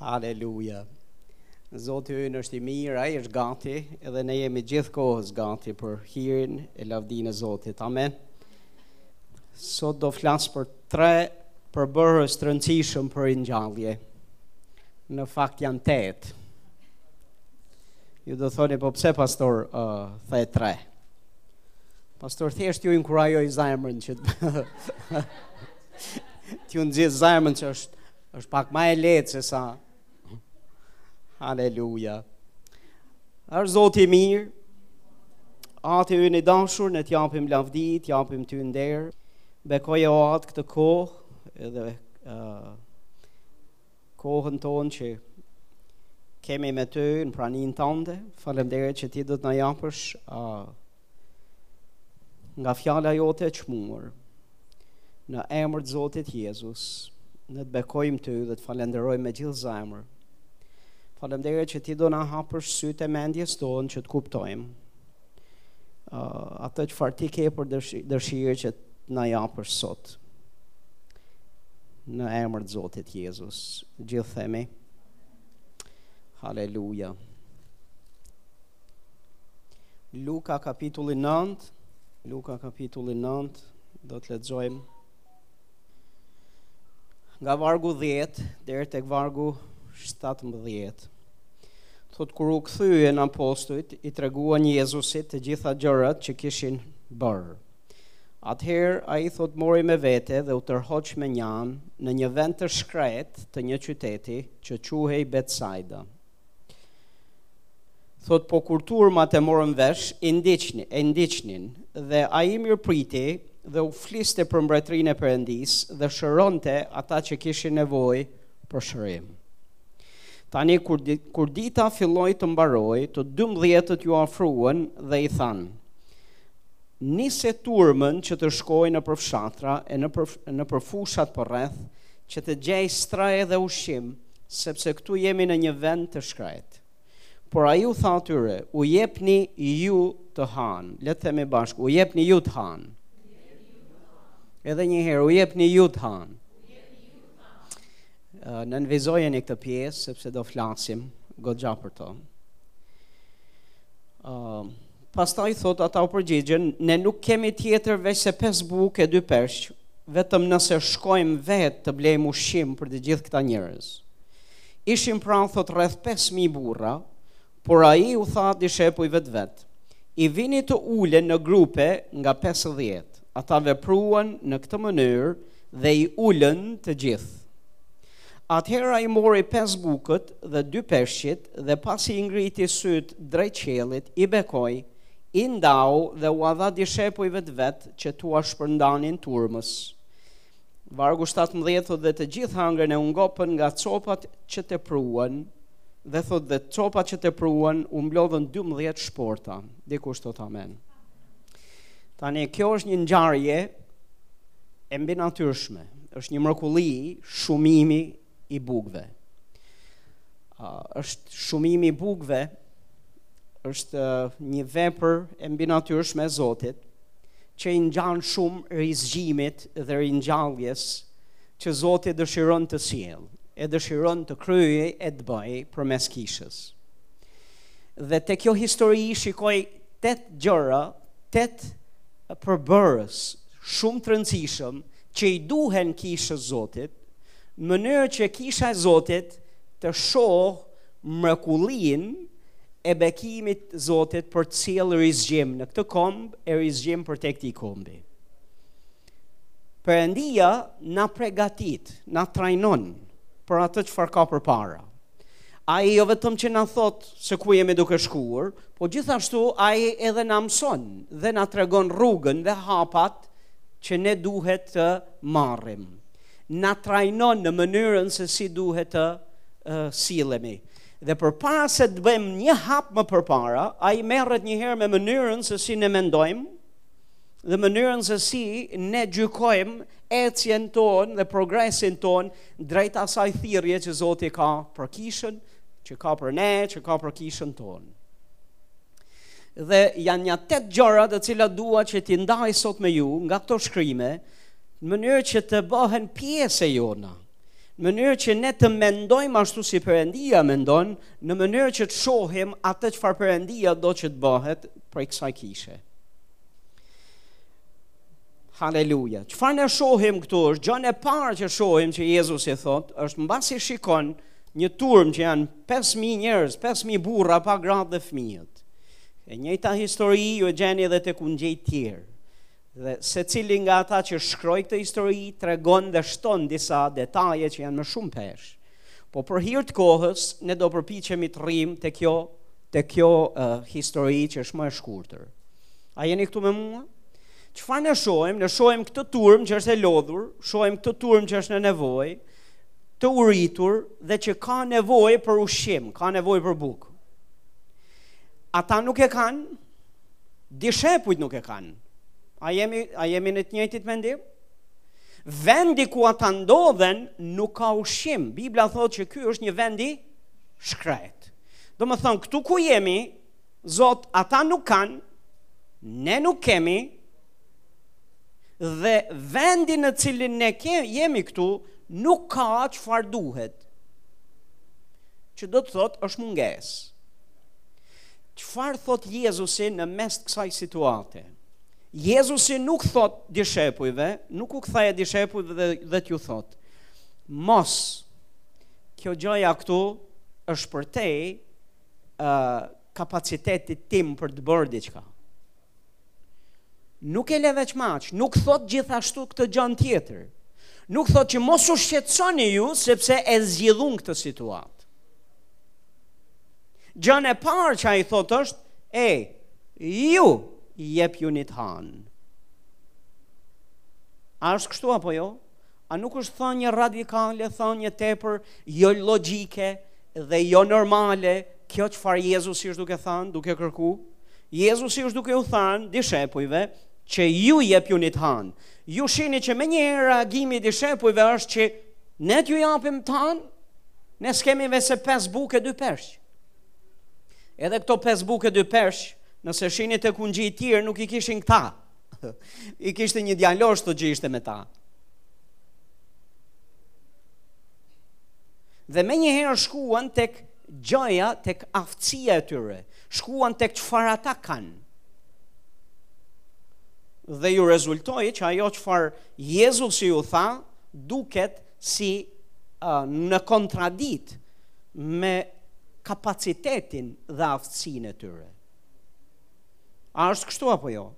Haleluja. Zoti ynë është i mirë, ai është gati dhe ne jemi gjithë kohës gati për hirin e lavdinë e Zotit. Amen. Sot do flas për tre përbërës të rëndësishëm për ringjallje. Në fakt janë tetë. Ju do thoni po pse pastor uh, the tre. Pastor thjesht ju inkurajoj zemrën që t'ju nxis zemrën që është është pak ma e lehtë sesa. Haleluja. Asht Zoti i mirë, Ati ynë i dashur, ne t'japim lavdi, t'japim ty nder, bekoje o Atë këtë kohë, edhe uh, kohën tonë që kemi me ty në praninë tande, falemderit që ti do të na japësh uh, nga fjala jote e çmuar, në emër të Zotit Jezus, ne të bekojmë ty dhe të falenderojmë me gjithë zemër. Falemderit që ti do na hapësh sytë e mendjes tonë që të kuptojmë. Uh, atë çfarë ti ke për dëshirë që të na japësh sot. Në emër të Zotit Jezus, gjithë themi. Haleluja. Haleluja. Luka kapitulli 9, Luka kapitulli 9, do të lexojmë nga vargu 10 deri tek vargu 17. Thotë kur u kthyen apostujt, i treguan Jezusit të gjitha gjërat që kishin bërë. Atëherë ai thotë mori me vete dhe u tërhoq mënjanë në një vend të shkretë të një qyteti që quhej Betsaida. Thotë po kur turmat e morën vesh, i ndiqni, e ndiqnin, dhe ai mirëpriti dhe u fliste për mbretërinë e Perëndisë dhe shëronte ata që kishin nevojë për shërim. Tani, kur, di, kur dita filloi të mbarojë, të dymbëdhjetët iu afruan dhe i thanë, nise turmën që të shkojë nëpër fshatra e nëpër f, nëpër fushat përreth, që të gjejë strehë dhe ushqim, sepse këtu jemi në një vend të shkretë. Por ai u tha atyre, u jepni ju të hanë, le të themi bashkë, u jepni ju të hanë. Edhe një herë, u jepni ju të hanë. Nënvizojeni këtë pjesë, sepse do flasim, goxha për to. Uh, Pastaj thotë ata u përgjigjen, ne nuk kemi tjetër veçse pesë bukë e dy peshq, vetëm nëse shkojmë vetë të blejmë ushqim për të gjithë këta njerëz. Ishin pra thotë rreth 5000 burra, por ai u tha dishepujve të vet, i vini të ulen në grupe nga 50. Ata vepruan në këtë mënyrë dhe i ulën të gjithë. Atëherë ai mori pesë bukët dhe dy peshqit dhe pasi i ngriti sytë drejt qiellit, i bekoi, i ndau dhe ua dha dishepujve të vet që t'ua shpërndanin turmës. Vargu 17 thotë dhe të gjithë hangrën e u ngopën nga copat që tepruan dhe thotë dhe copat që tepruan u mblodhën 12 shporta. Dikush thotë amen. Tani kjo është një ngjarje e mbinatyrshme, është një mrekulli shumimi i bukëve. Uh, është shumimi i bukëve është uh, një vepër e mbinatyrshme e Zotit që i ngjan shumë rizgjimit dhe ringjalljes që Zoti dëshiron të sjellë, e dëshiron të kryejë e të bëjë përmes kishës. Dhe te kjo histori shikoj tetë gjëra, tetë përbërës shumë të rëndësishëm që i duhen kishës Zotit, në mënyrë që kisha e Zotit të shohë mrekullinë e bekimit Zotit për të sjellë rizgjim në këtë komb e rizgjim përtej këtij kombi. Perëndia na pregatit, na trajnon për atë çfarë ka përpara. Ai jo vetëm që na thotë se ku jemi duke shkuar, po gjithashtu ai edhe na mëson dhe na tregon rrugën dhe hapat që ne duhet të marrim. Na trajnon në mënyrën se si duhet të uh, sillemi. Dhe përpara se të bëjmë një hap më përpara, ai merret njëherë me mënyrën se si ne mendojmë, dhe mënyrën se si ne gjykojmë ecjen tonë dhe progresin tonë drejt asaj thirrje që Zoti ka për kishën, që ka për ne, që ka për kishën tonë. Dhe janë një tetë gjëra të cilat dua që t'i ndaj sot me ju nga këto shkrime, në mënyrë që të bëhen pjesë e jona. Në mënyrë që ne të mendojmë ashtu si Perëndia mendon, në mënyrë që të shohim atë çfarë Perëndia do që të bëhet prej kësaj kishe. Haleluja. Çfarë ne shohim këtu? Është gjëja e parë që shohim që Jezusi thotë, është mbasi shikon një turmë që janë 5000 njerëz, 5000 burra pa gratë dhe fëmijët. E njëjta histori ju e gjeni edhe tek ungjijtë e tjerë. Dhe secili nga ata që shkroi këtë histori tregon dhe shton disa detaje që janë me shumë peshë. Po për hir të kohës ne do përpiqemi të rrimë te kjo te kjo uh, histori që është më e shkurtër. A jeni këtu me mua? Çfarë ne shohim? Ne shohim këtë turmë që është e lodhur, shohim këtë turmë që është në nevojë, të uritur dhe që ka nevojë për ushqim, ka nevojë për bukë. Ata nuk e kanë, Dishepujt nuk e kanë. A jemi, a jemi në të njëjtit mendim? Vendi ku ata ndodhen nuk ka ushqim. Biblia thotë që ky është një vend i shkretë. Domethënë, këtu ku jemi, Zot, ata nuk kanë, ne nuk kemi, dhe vendi në cilin ne ke, jemi këtu, nuk ka çfarë duhet. Që do të thotë, është mungesë. Çfarë thotë Jezusi në mes të kësaj situate? Jezusi nuk u thotë dishepujve, nuk u kthehet dishepujve dhe, dhe t'u thotë, mos, kjo gjaja këtu është përtej uh, kapacitetit tim për të bërë diçka. Nuk e le veç me aq, nuk thotë gjithashtu këtë gjanë tjetër. Nuk thotë që mos u shqetësoni ju, sepse e zgjidh unë këtë situatë. Gjanë e parë që ai thotë është, e, ju, jepjuni të hanë. A është kështu apo jo? A nuk është thënie radikale, thënie tepër jo logjike dhe jo normale kjo çfarë Jezusi është duke thënë, duke kërku? Jezusi është duke u thënë dishepujve që ju jepjuni t'hanë. Ju shihni që menjëherë reagimi i dishepujve është që ne t'ju japim t'hanë, ne s'kemi veçse 5 bukë e 2 peshq. Edhe këto 5 bukë e 2 peshq, nëse shihni tek ungjijtë e tjerë nuk i kishin këta. I kishte një djalosh që ishte me ta. Dhe menjëherë shkuan tek gjaja, tek aftësia e tyre, shkuan tek çfarë ata kanë. Dhe iu rezultoi që ajo çfarë Jezusi u tha, duket si uh, në kontradiktë me kapacitetin dhe aftësinë e tyre. A është kështu apo jo?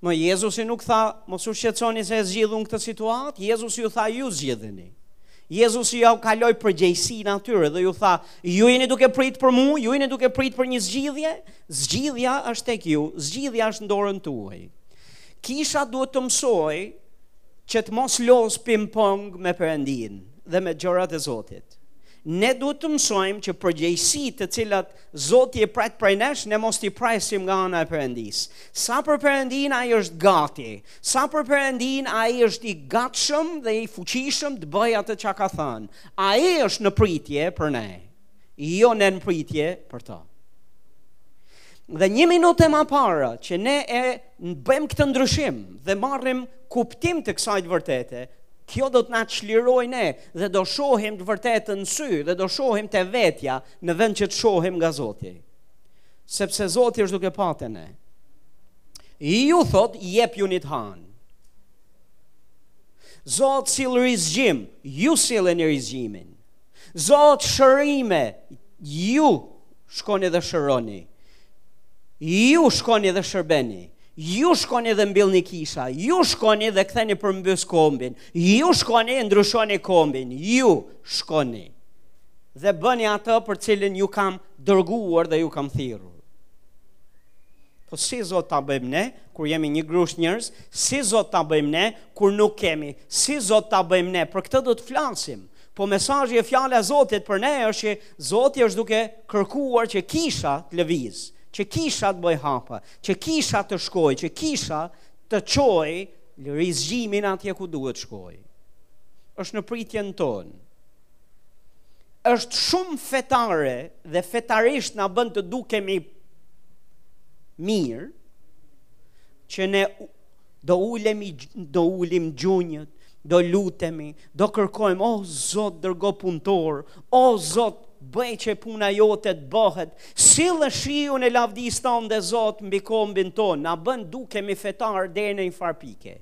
Më Jezusi nuk tha, mos u shqetësoni se e zgjidh unë këtë situatë, Jezusi u tha ju zgjidheni. Jezusi ua kaloi përgjegjësinë atyre dhe u tha, ju jeni duke prit për mua, ju jeni duke prit për një zgjidhje, zgjidhja është tek ju, zgjidhja është në dorën tuaj. Kisha duhet të mësojë që të mos lozë ping pong me Perëndinë dhe me gjërat e Zotit. Ne duhet të mësojmë që përgjegjësitë të cilat Zoti i pret prej nesh, ne mos t'i presim nga ana e Perëndisë. Sa për Perëndinë ai është gati, sa për Perëndinë ai është i gatshëm dhe i fuqishëm të bëjë atë çka ka thënë. Ai është në pritje për ne. Jo ne në pritje për të. Dhe një minutë ma para që ne e bëjmë këtë ndryshim dhe marrim kuptim të kësaj të vërtete, kjo do të na çlirojë ne dhe do shohim të vërtetën në sy dhe do shohim te vetja në vend që të shohim nga Zoti. Sepse Zoti është duke parë ne. Ai ju thotë jepuni ju të hanë. Zot sill rizgjim, ju silleni rizgjimin. Zot shërime, ju shkoni dhe shëroni. Ju shkoni dhe shërbeni. Ju shkoni dhe mbillni kisha, ju shkoni dhe ktheni përmbys kombin. Ju shkoni e ndryshoni kombin. Ju shkoni. Dhe bëni atë për cilin ju kam dërguar dhe ju kam thirrur. Po si Zot ta bëjmë ne kur jemi një grusht njerëz? Si Zot ta bëjmë ne kur nuk kemi? Si Zot ta bëjmë ne? Për këtë do të flasim. Po mesazhi e fjala e Zotit për ne është që Zoti është duke kërkuar që kisha të lëvizë, që kisha të bëjë hapa, që kisha të shkojë, që kisha të çojë rizgjimin atje ku duhet të shkojë. Është në pritjen tonë. Është shumë fetare dhe fetarisht na bën të dukemi mirë që ne do ulemi, do ulim gjunjët, do lutemi, do kërkojmë, oh Zot, dërgo punëtorë, oh Zot, bëj që puna jote të bëhet, sille shiun e lavdisë tënde Zot mbi kombin tonë, na bën dukemi fetarë deri në njëfarë pike.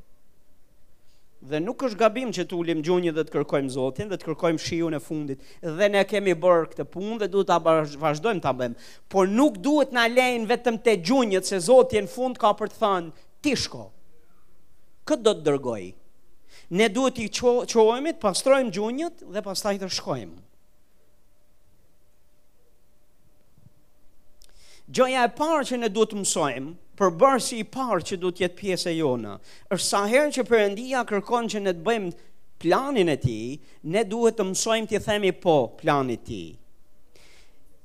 Dhe nuk është gabim që të ulim gjunjët dhe të kërkojmë Zotin dhe të kërkojmë shiun e fundit dhe ne kemi bërë këtë punë dhe duhet ta vazhdojmë ta bëjmë. Por nuk duhet na lënë vetëm te gjunjët se Zoti në fund ka për të thënë Ti shko. Kë do të dërgoj? Ne duhet të çohemi, të pastrojmë gjunjët dhe pastaj të shkojmë. Gjëja e parë që ne duhet të mësojmë, përbërësi i parë që duhet të jetë pjesë e jona, është sa herë që Perëndia kërkon që ne të bëjmë planin e tij, ne duhet të mësojmë t'i themi po planit tij.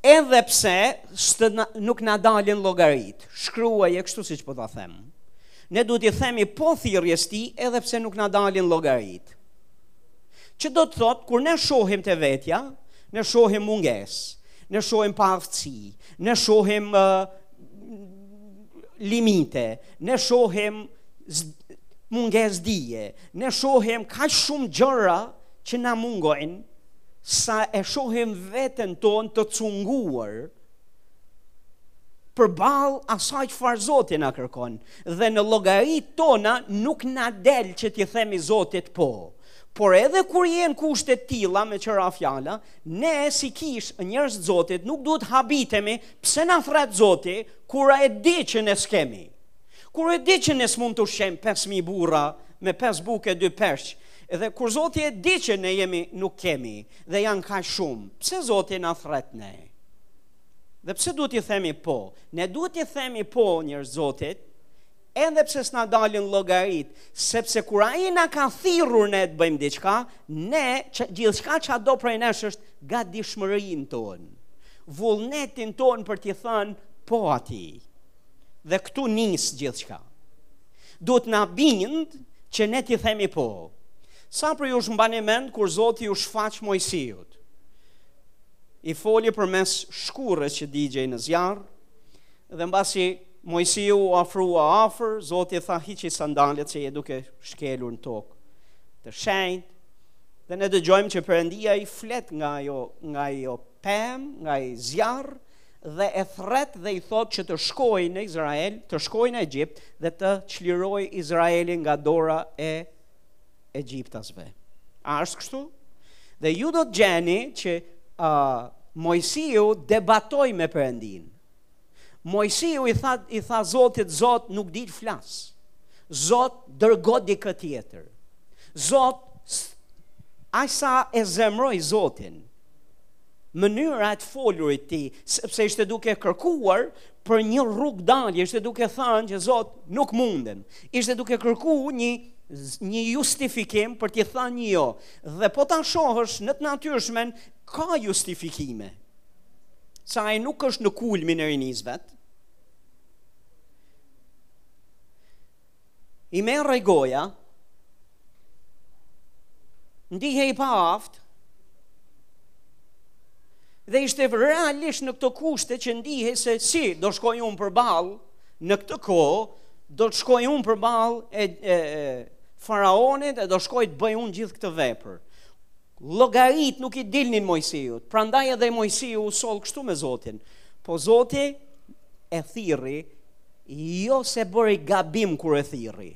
Edhe pse s'... nuk na dalin llogaritë, shkruaje kështu siç po ta them. Ne duhet t'i themi po thirrjes tij edhe pse nuk na dalin llogaritë. Që do të thotë kur ne shohim te vetja, ne shohim mungesë, ne shohim paaftësi, ne shohim uh, limite, ne shohim mungesë dije, ne shohim kaq shumë gjëra që na mungojnë, sa e shohim veten tonë të cunguar, përballë asaj çfarë Zoti na kërkon, dhe në llogaritë tona nuk na del që t'i themi Zotit po. Por edhe kur jenë kushte të tilla, meqë ra fjala, ne si kishë, njerëz të Zotit nuk duhet habitemi Pse na thërret Zoti kur e di që ne s'kemi? Kur e di që ne s'mund të ushqejmë 5000 burra me 5 bukë e 2 peshq, dhe kur Zoti e di që ne jemi nuk kemi dhe janë kaq shumë, pse Zoti na thërret ne? Dhe pse duhet t'i themi po? Ne duhet t'i themi po njerëz Zotit, Edhe pse s'na dalin llogaritë, sepse kur ai na ka thirrur ne të bëjmë diçka, ne gjithçka që do prej nesh është gatishmërinë tonë, vullnetin tonë për t'i thënë po atij. Dhe këtu nis gjithçka. Duhet na bind që ne t'i themi po. Sa prej jush mbani mend kur Zoti iu shfaq Moisiut? I foli përmes shkurrës që digjej në zjarr dhe mbasi Moisiu u afrua afër, Zoti tha hiqi sandalet që je duke shkelur në tokë të shenjtë dhe ne dëgjojmë që Perëndia i flet nga ajo, nga ajo pemë, nga ai zjarr dhe e thërret dhe i thotë që të shkojë në Izrael, të shkojë në Egjipt dhe të çlirojë Izraelin nga dora e egjiptasve. A është kështu? Dhe ju do të gjeni që uh, Moisiu debatoi me Perëndinë. Moisiu i tha, i tha Zotit, Zot, nuk di të flas. Zot, dërgo dikë tjetër. Zot, aq sa e zemëroi Zotin, mënyra e të folurit të tij, sepse ishte duke kërkuar për një rrugëdalje, ishte duke thanë që Zot nuk mundem, ishte duke kërku një një justifikim për t'i thënë jo. Dhe po ta shohësh në të natyrshmen ka justifikime. se ai nuk është në kulmin e rinisë vet, i merrej goja, ndihej i paaftë, dhe ishte realisht në këto kushte që ndihej se si do shkoj unë përballë, në këtë kohë, do të shkoj unë përballë e, e, e faraonit e do shkoj të bëj unë gjithë këtë vepër. Llogaritë nuk i dilnin Moisiut, prandaj edhe Moisiu u soll kështu me Zotin. Po Zoti e thirri, jo se bëri gabim kur e thirri.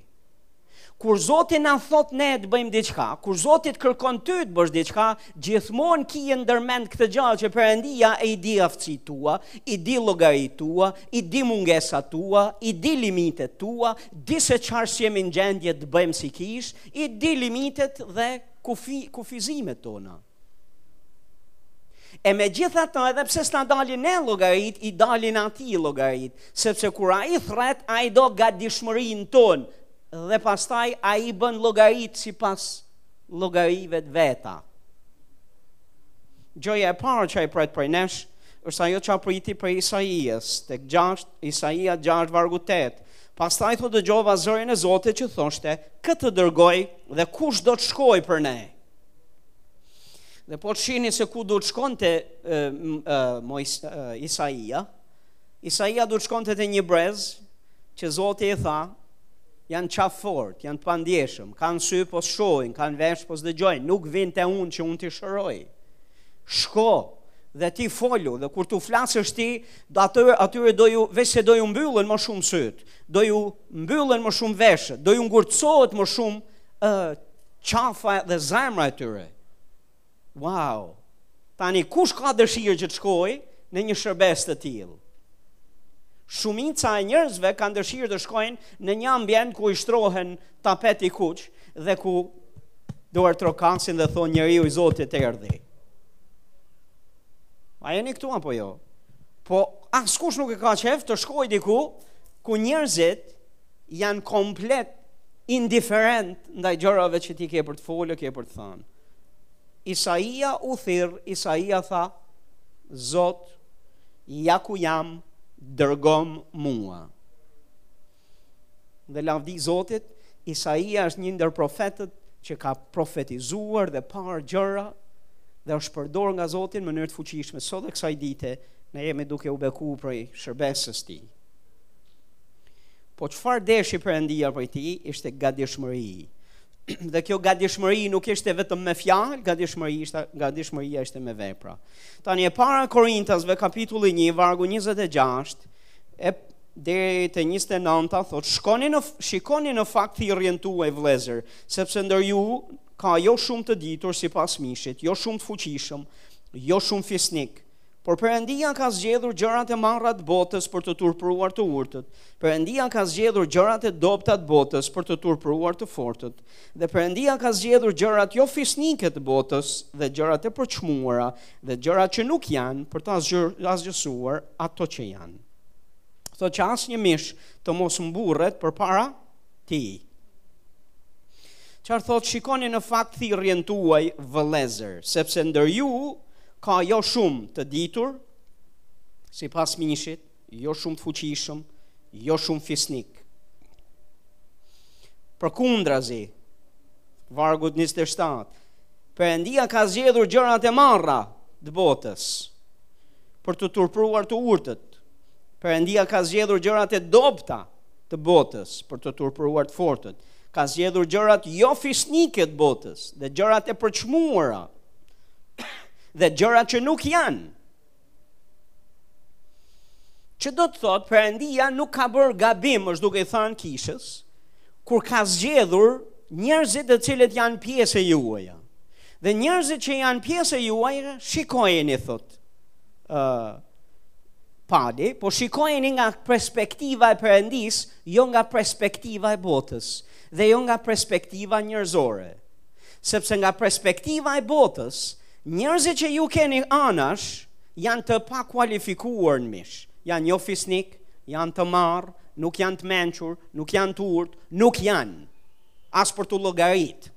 Kur Zoti na thotë ne të bëjmë diçka, kur Zoti të kërkon ty të bësh diçka, gjithmonë kije ndër mend këtë gjë që Perëndia e i di aftësitë tua, i di llogaritë tua, i di mungesat tua, i di limitet tua, di se çfarë s'jemi në gjendje të bëjmë si kishë, i di limitet dhe kufi, kufizimet tona. E megjithatë edhe pse s'na dalin ne llogaritë, i dalin atij llogaritë, sepse kur ai thërret, ai do gadishmërinë tonë, dhe pastaj ai bën llogaritë sipas llogarive të veta. Gjoja e parë që ai pret prej nesh, është ajo që ai priti prej Isaias, te gjashtë, Isaia gjashtë vargu 8, Pastaj thotë dëgjova zërin e Zotit që thoshte, kë të dërgoj dhe kush do të shkojë për ne? Dhe po të shihni se ku do të shkonte Isaia, Isaia do të shkonte te një brez që Zoti i tha, janë qafëfortë, janë të pandjeshëm, kanë sy po s'shohin, kanë veshë po s'dëgjojnë, nuk vijnë te unë që unë t'i shëroj. Shko dhe ti folu dhe kur t'u flasësh ti, Dhe atyre, atyre do ju, veçse do ju mbyllen më shumë sytë, do ju mbyllen më shumë veshët, do ju ngurtësohet më shumë uh, qafa dhe zemra e tyre. Wow! Tani, kush ka dëshirë që të shkojë në një shërbesë të tillë? Shumica e njerëzve kanë dëshirë të shkojnë në një ambient ku i shtrohen tapet i kuq dhe ku duartrokasin dhe thonë njeriu i Zotit erdhi. A jeni këtu apo jo? Po askush nuk e ka qejf të shkojë diku ku njerëzit janë komplet indiferentë ndaj gjërave që ti ke për të folë, ke për të thënë. Isaia u thirr, Isaia tha, Zot, ja ku jam, dërgomë mua. Dhe lavdi Zotit, Isaia është një ndër profetët që ka profetizuar dhe parë gjëra dhe është përdor nga Zoti në mënyrë të fuqishme sot dhe kësaj dite ne jemi duke u beku prej shërbesës tij. Po çfarë deshi Perëndia prej tij, ishte gadishmëri. Dhe kjo gadishmëri nuk ishte vetëm me fjalë, gadishmëri ishte, gadishmëria ishte me vepra. Tani e para e Korintasve, kapitulli 1, vargu 26, E deri te 29-ta thotë shikoni në shikoni në fakt thirrjen tuaj vëllezër, sepse ndër ju ka jo shumë të ditur sipas mishit, jo shumë të fuqishëm, jo shumë fisnikë. Por Perëndia ka zgjedhur gjërat e marra të botës për të turpëruar të urtët. Perëndia ka zgjedhur gjërat e dobëta të botës për të turpëruar të fortët. Dhe Perëndia ka zgjedhur gjërat jo fisnike të botës dhe gjërat e përçmuara Dhe gjërat që nuk janë për të asgjësuar ato që janë. Thotë që asnjë mish të mos mburret përpara tij. Çfarë thotë shikoni në fakt thirrjen tuaj vëllezër, sepse ndër ju ka jo shumë të ditur, sipas mishit, jo shumë të fuqishëm, jo shumë fisnikë. Përkundrazi, vargu 27, Perëndia ka zgjedhur gjërat e marra të botës, për të turpëruar të urtët, Perëndia ka zgjedhur gjërat e dobëta të botës, për të turpëruar të fortët, ka zgjedhur gjërat jo fisnike të botës, dhe gjërat e përçmuara, dhe gjërat që nuk janë, Që do të thotë, Perëndia nuk ka bërë gabim, është duke i thanë kishës, kur ka zgjedhur njerëzit të cilët janë pjesë e juaja. Dhe njerëzit që janë pjesë e juaja, shikojeni, thotë, uh, Pali, po shikojeni nga perspektiva e Perëndisë, jo nga perspektiva e botës, dhe jo nga perspektiva njerëzore. Sepse nga perspektiva e botës, Njerëzit që ju keni anash janë të pakualifikuar në mish. Janë jo fisnikë, janë të marrë, nuk janë të mençur, nuk janë të urtë, nuk janë as për t'u llogarit.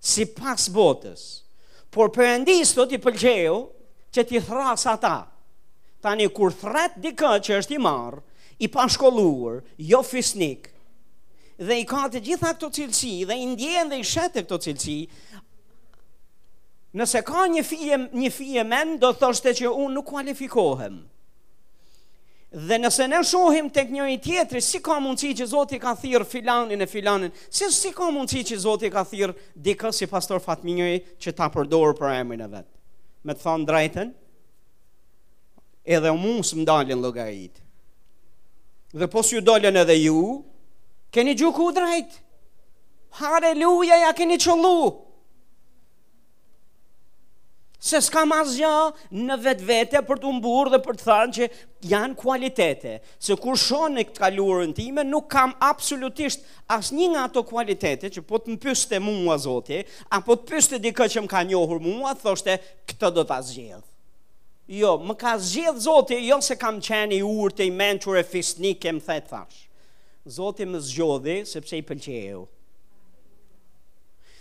Sipas botës, por Perëndisë i pëlqeu që t'i thrrasë ata. Tani kur thrret dikë që është i marrë, i pashkolluar, jo fisnik, dhe i ka të gjitha këto cilësi, dhe i ndjen dhe i sheh këto cilësi, nëse ka një fije, një fije mend, do thoshte që unë nuk kualifikohem. Dhe nëse ne shohim tek njëri-tjetri, si ka mundësi që Zoti ka thirr filanin e filanin? Si si ka mundësi që Zoti ka thirr dikë si pastor Fatmiri që ta përdorë për emrin e vet? Me të thënë drejtën, Edhe mu s'më dalin llogaritë. Dhe po s'ju dolën edhe ju, keni gjuku drejt. Haleluja, ia keni qëllu. Se s'kam asgja në vetvete për t'u mburr dhe për të thanë që janë kualitete. Se kur shoh në të kaluarën time, nuk kam absolutisht asnjë nga ato kualitete që po të më pyste mua Zoti, a po të pyste dikë që më ka njohur mua, thoshte, këtë do ta zgjedh. Jo, më ka zgjedh Zoti, jo se kam qenë i urtë, i mençur e fisnik e më the thash. Zoti më zgjodhi sepse i pëlqeu.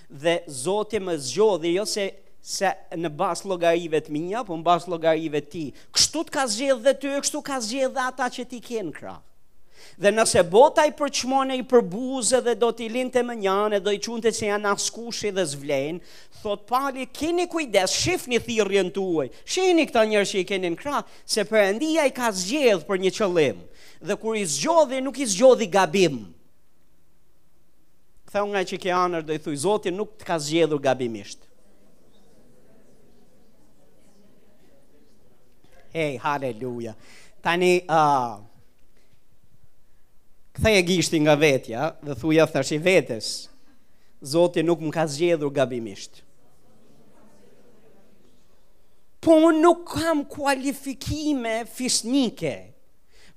Dhe Zoti më zgjodhi jo se se në bazë llogarive të mia, po në bazë llogarive të tij. Kështu të ka zgjedh dhe ty, kështu ka zgjedh dhe ata që ti ke në krah. Dhe nëse bota i përçmon e i përbuz dhe do t'i linte mënjanë, do i quante se janë askushi dhe s'vlejnë, Thotë Pali, kini kujdes, shifni thirrjen tuaj, shihni këta njerëz që i keni në krah, se Perëndia i ka zgjedh për një qëllim. Dhe kur i zgjodhi, nuk i zgjodhi gabim. Kthehu nga ai që ke anash dhe i thuj, Zoti nuk të ka zgjedhur gabimisht. Hej, haleluja. Tani, uh, ktheje gishtin nga vetja dhe thuja tash vetes, Zoti nuk më ka zgjedhur gabimisht. Po unë nuk kam kualifikime fisnike,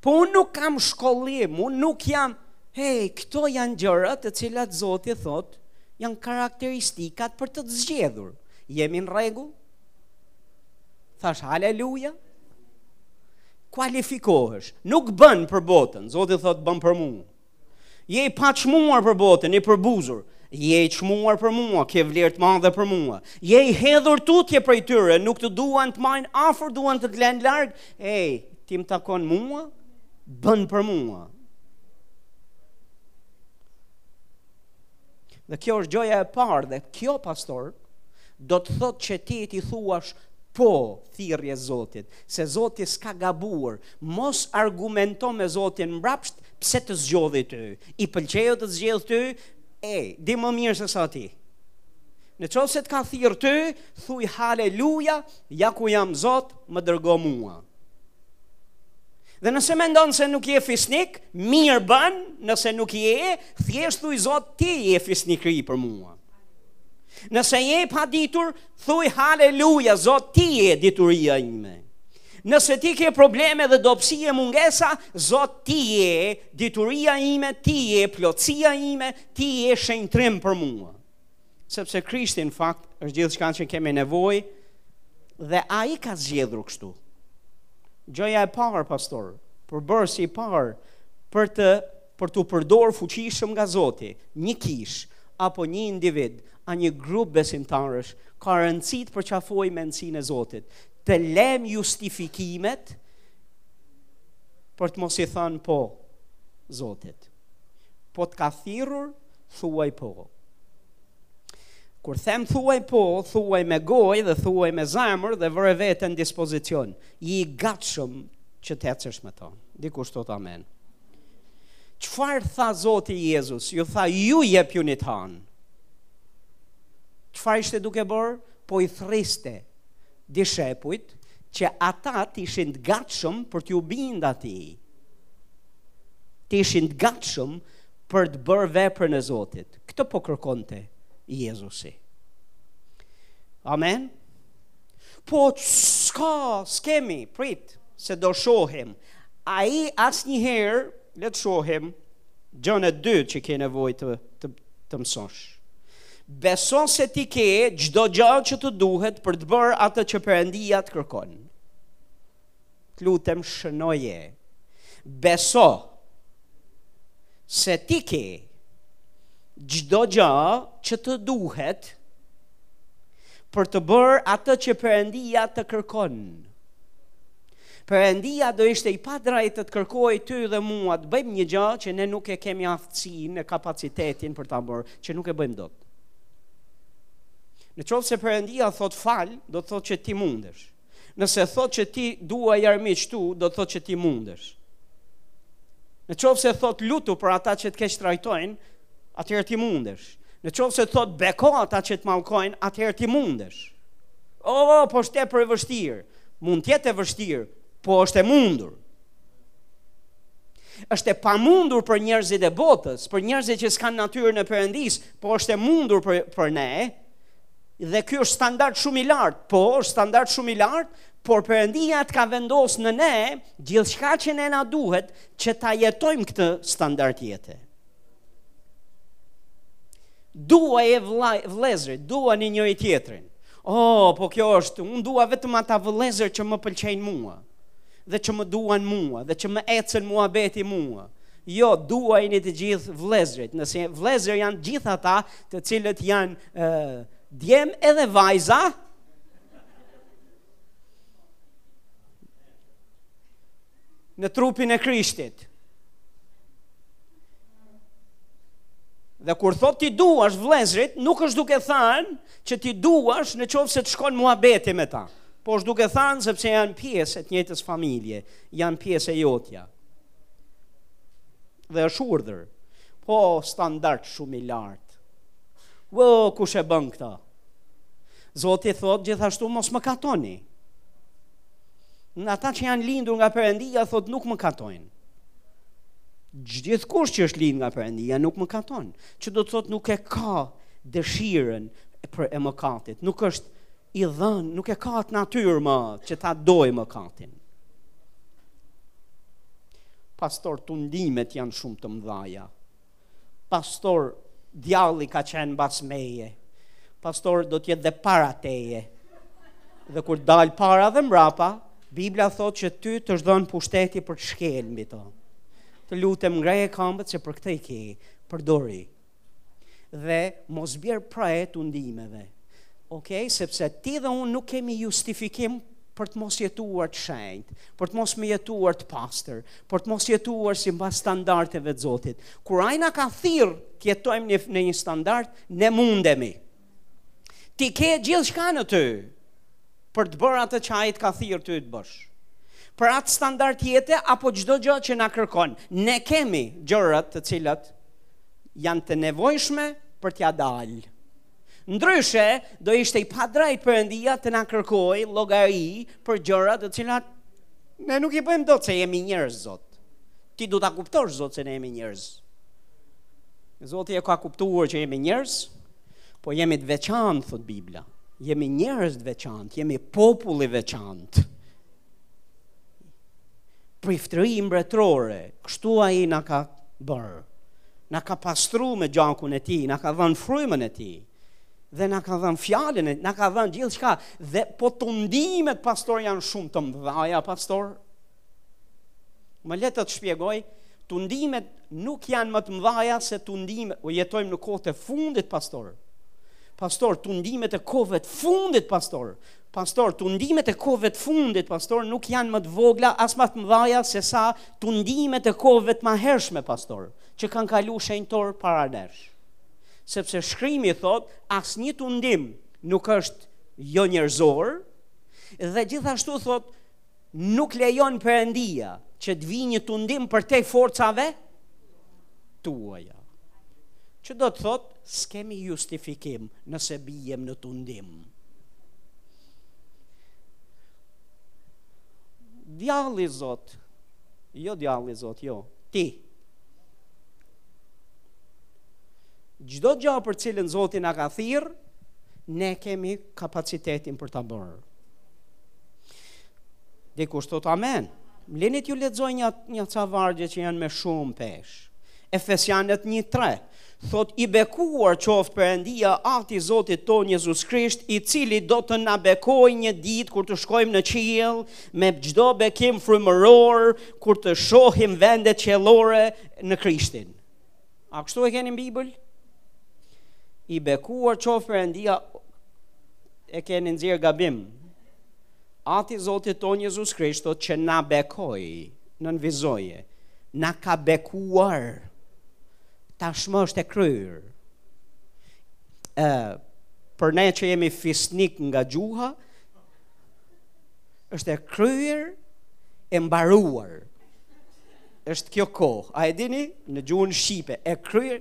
po unë nuk kam shkollim, unë nuk jam, hej, këto janë gjërat të cilat Zoti thot, janë karakteristikat për të të zgjedhur. Jemi në regull? Thash, haleluja, kualifikohesh, nuk bën për botën, Zoti thot bën për mua. Je i paçmuar për botën, i përbuzur. Je i çmuar për mua, ke vlerë të madhe për mua. Je i hedhur tutje prej tyre, nuk të duan të mbajnë afër, duan të të lënë larg. Ej, ti më takon mua, Bën për mua. Dhe kjo është gjëja e parë dhe kjo pastor do të thot që ti t'i thuash po thirrjes Zotit, se Zoti s'ka gabuar, mos argumento me Zotin mbrapsht pse të zgjodhi ty. I pëlqeu të zgjedh ty, e di më mirë se sa ti. Në qoftë se të ka thirrë ty, thuj haleluja, ja ku jam Zot, më dërgo mua. Dhe nëse mendon se nuk je fisnik, mirë bën, nëse nuk je, thjesht thuj Zot ti je fisnikëri për mua. Nëse je i paditur, thuj haleluja, Zot ti je dituria ime. Nëse ti ke probleme dhe dobësi e mungesa, Zot ti je dituria ime, ti je plotësia ime, ti je shenjtërim për mua. Sepse Krishti në fakt është gjithçka që kemi nevojë dhe ai ka zgjedhur kështu. Gjëja e parë, pastor, për bërë si parë për të për t'u përdorë fuqishëm nga Zoti, një kishë apo një individ, a një grup besimtarësh ka rëndësi të përqafojë mendësinë e Zotit, të lëmë justifikimet për të mos i thënë po Zotit. Po të ka thirrur, thuaj po. Kur them thuaj po, thuaj me gojë dhe thuaj me zemër dhe vëre veten në dispozicion. Ji i gatshëm që të ecësh me to. Dikush thot amen. Çfarë tha Zoti Jezus? Ju, tha, ju jepuni ju të hanë. Çfarë ishte duke bërë? Po i thërriste dishepujt që ata të ishin të gatshëm për t'iu bindë atij. Të ishin të gatshëm për të bërë veprën e Zotit. Këtë po kërkonte Jezusi. Amen. Po s'ka, s'kemi, prit se do shohim. Ai asnjëherë, le të shohim, gjënë e dytë që ke nevojë të, të, të mësosh. Beso se ti ke çdo gja që të duhet për të bërë atë që Perëndia të kërkon. të lutem shënoje, beso, se ti ke çdo gja që të duhet për të bërë atë që Perëndia të kërkon. Perëndia do ishte i padrejtë të të kërkojë ty dhe mua të bëjmë një gja që ne nuk e kemi aftësinë, kapacitetin për ta bërë, që nuk e bëjmë dot. Në qoftë se Perëndia thotë fal, do të thotë që ti mundesh. Nëse thotë që ti duaji armiqtë e tu, do të thotë që ti mundesh. Në qoftë se thotë lutu për ata që të keqtrajtojnë, atëherë ti mundesh. Në qoftë se thotë beko ata që të mallkojnë, atëherë ti mundesh. O, po është tepër e vështirë. Mund të jetë e vështirë, po është e mundur. është e pamundur për njerëzit e botës, për njerëzit që s'kanë natyrën e Perëndisë, po është e mundur për, për ne, Dhe ky është standard shumë i lartë, po është standard shumë i lartë, por Perëndia ka vendos në ne, gjithçka që ne na duhet, që ta jetojmë këtë standard jete. Duaji vëllezërit, duani njëri-tjetrin. O, oh, po kjo është, unë dua vetëm ata vëllezër që më pëlqejnë mua, dhe që më duan mua, dhe që më ecën muhabeti mua. Jo, duajni të gjithë vëllezërit, nëse vëllezër janë gjithë ata të cilët janë uh, djem edhe vajza, në trupin e Krishtit. Dhe kur thotë t'i duash vëllezërit, nuk është duke thanë që t'i duash në qoftë se të shkon muhabeti me ta. Po është duke thanë sepse janë pjesë e të njëjtës familje, janë pjesë e jotja. Dhe është urdhër. Po standard shumë i lartë. O, kush e bën këtë? Zoti thotë gjithashtu mos mëkatoni. Në ata që janë lindur nga Perëndia thotë nuk mëkatojnë. Gjithkush që është lindur nga Perëndia nuk mëkaton, që do të thotë nuk e ka dëshirën për e mëkatit, nuk është I dhënë, nuk e ka atë natyrë më që ta dojë mëkatin. Pastor, tundimet janë shumë të mdhaja. Pastor, djalli ka qenë mbas meje. Pastor, do të jetë dhe para teje. Dhe kur del para dhe mbrapa, Bibla thotë që ty të është dhënë pushteti për të shkelë mbi to. Të lutem ngreji kambët që për këtë i ki, përdori. dhe mos bjer pre e tundimeve. Ok, sepse ti dhe unë nuk kemi justifikim për të mos jetuar të shenjtë, për të mos më jetuar të pastër, për të mos jetuar simbas standardeve të Zotit. Kur ai na ka thirrë të jetojmë një, në një standard, ne mundemi. Ti ke gjithçka në ty, për të bërë atë që ai të ka thirrë ty të bësh. Për atë standard jete apo çdo gjë që na kërkon, ne kemi gjërat të cilat janë të nevojshme për t'ia dalë. Ndryshe, do ishte i padrejtë Perëndia të na kërkojë llogari për gjëra të cilat ne nuk i bëjmë dot se jemi njerëz Zot. Ti do ta kuptosh Zot se ne jemi njerëz. Zoti e ka kuptuar që jemi njerëz, Po jemi të veçantë, thotë Bibla. Jemi njerëz të veçantë, jemi popull i veçantë. Priftëri mbretërore, kështu ai na ka bërë. Na ka pastruar me gjakun e tij, na ka dhënë frymën e tij dhe na ka dhënë fjalën, na ka dhënë gjithçka dhe po tundimet pastor janë shumë të mëdha, pastor. Më lër të të shpjegoj, tundimet nuk janë më të mëdha se tundimet, u jetojmë në kohët e fundit pastor. Pastor, tundimet e kohëve të fundit pastor. Pastor, tundimet e kohëve të fundit pastor nuk janë më të vogla as më të mëdha se sa tundimet e kohëve të mahershme pastor, që kanë kaluar shenjtorë para nesh. Sepse shkrimi thotë, asnjë tundim nuk është jo njerëzor dhe gjithashtu thotë Nuk lejon Perëndia që të vijë një tundim përtej forcave tuaja. Që do të thotë, s'kemi justifikim nëse biem në tundim. Djalli Zot, jo djalli Zot, jo, ti. Çdo gja për cilën Zoti na ka thirrë, ne kemi kapacitetin për ta bërë. Dikush thotë amen? Më leni t'ju lexoj nja ca vargje që janë me shumë peshë. Efesianët 1:3 thotë i bekuar qoftë Perëndia ati i Zotit tonë Jezus Krisht, i cili do të na bekojë një ditë kur të shkojmë në qiell me çdo bekim frymëror kur të shohim vendet qiellore në Krishtin. A kështu e keni në Bibël? I bekuar qofë Perëndia e keni nxjerrë gabim. Ati i Zotit tonë Jezus Krishtit që na bekoi, nënvizoje, na ka bekuar, tashmë është e kryer. E, për ne që jemi fisnikë nga gjuha, është e kryer e mbaruar. Është kjo kohë. A e dini në gjuhën shqipe e kryer,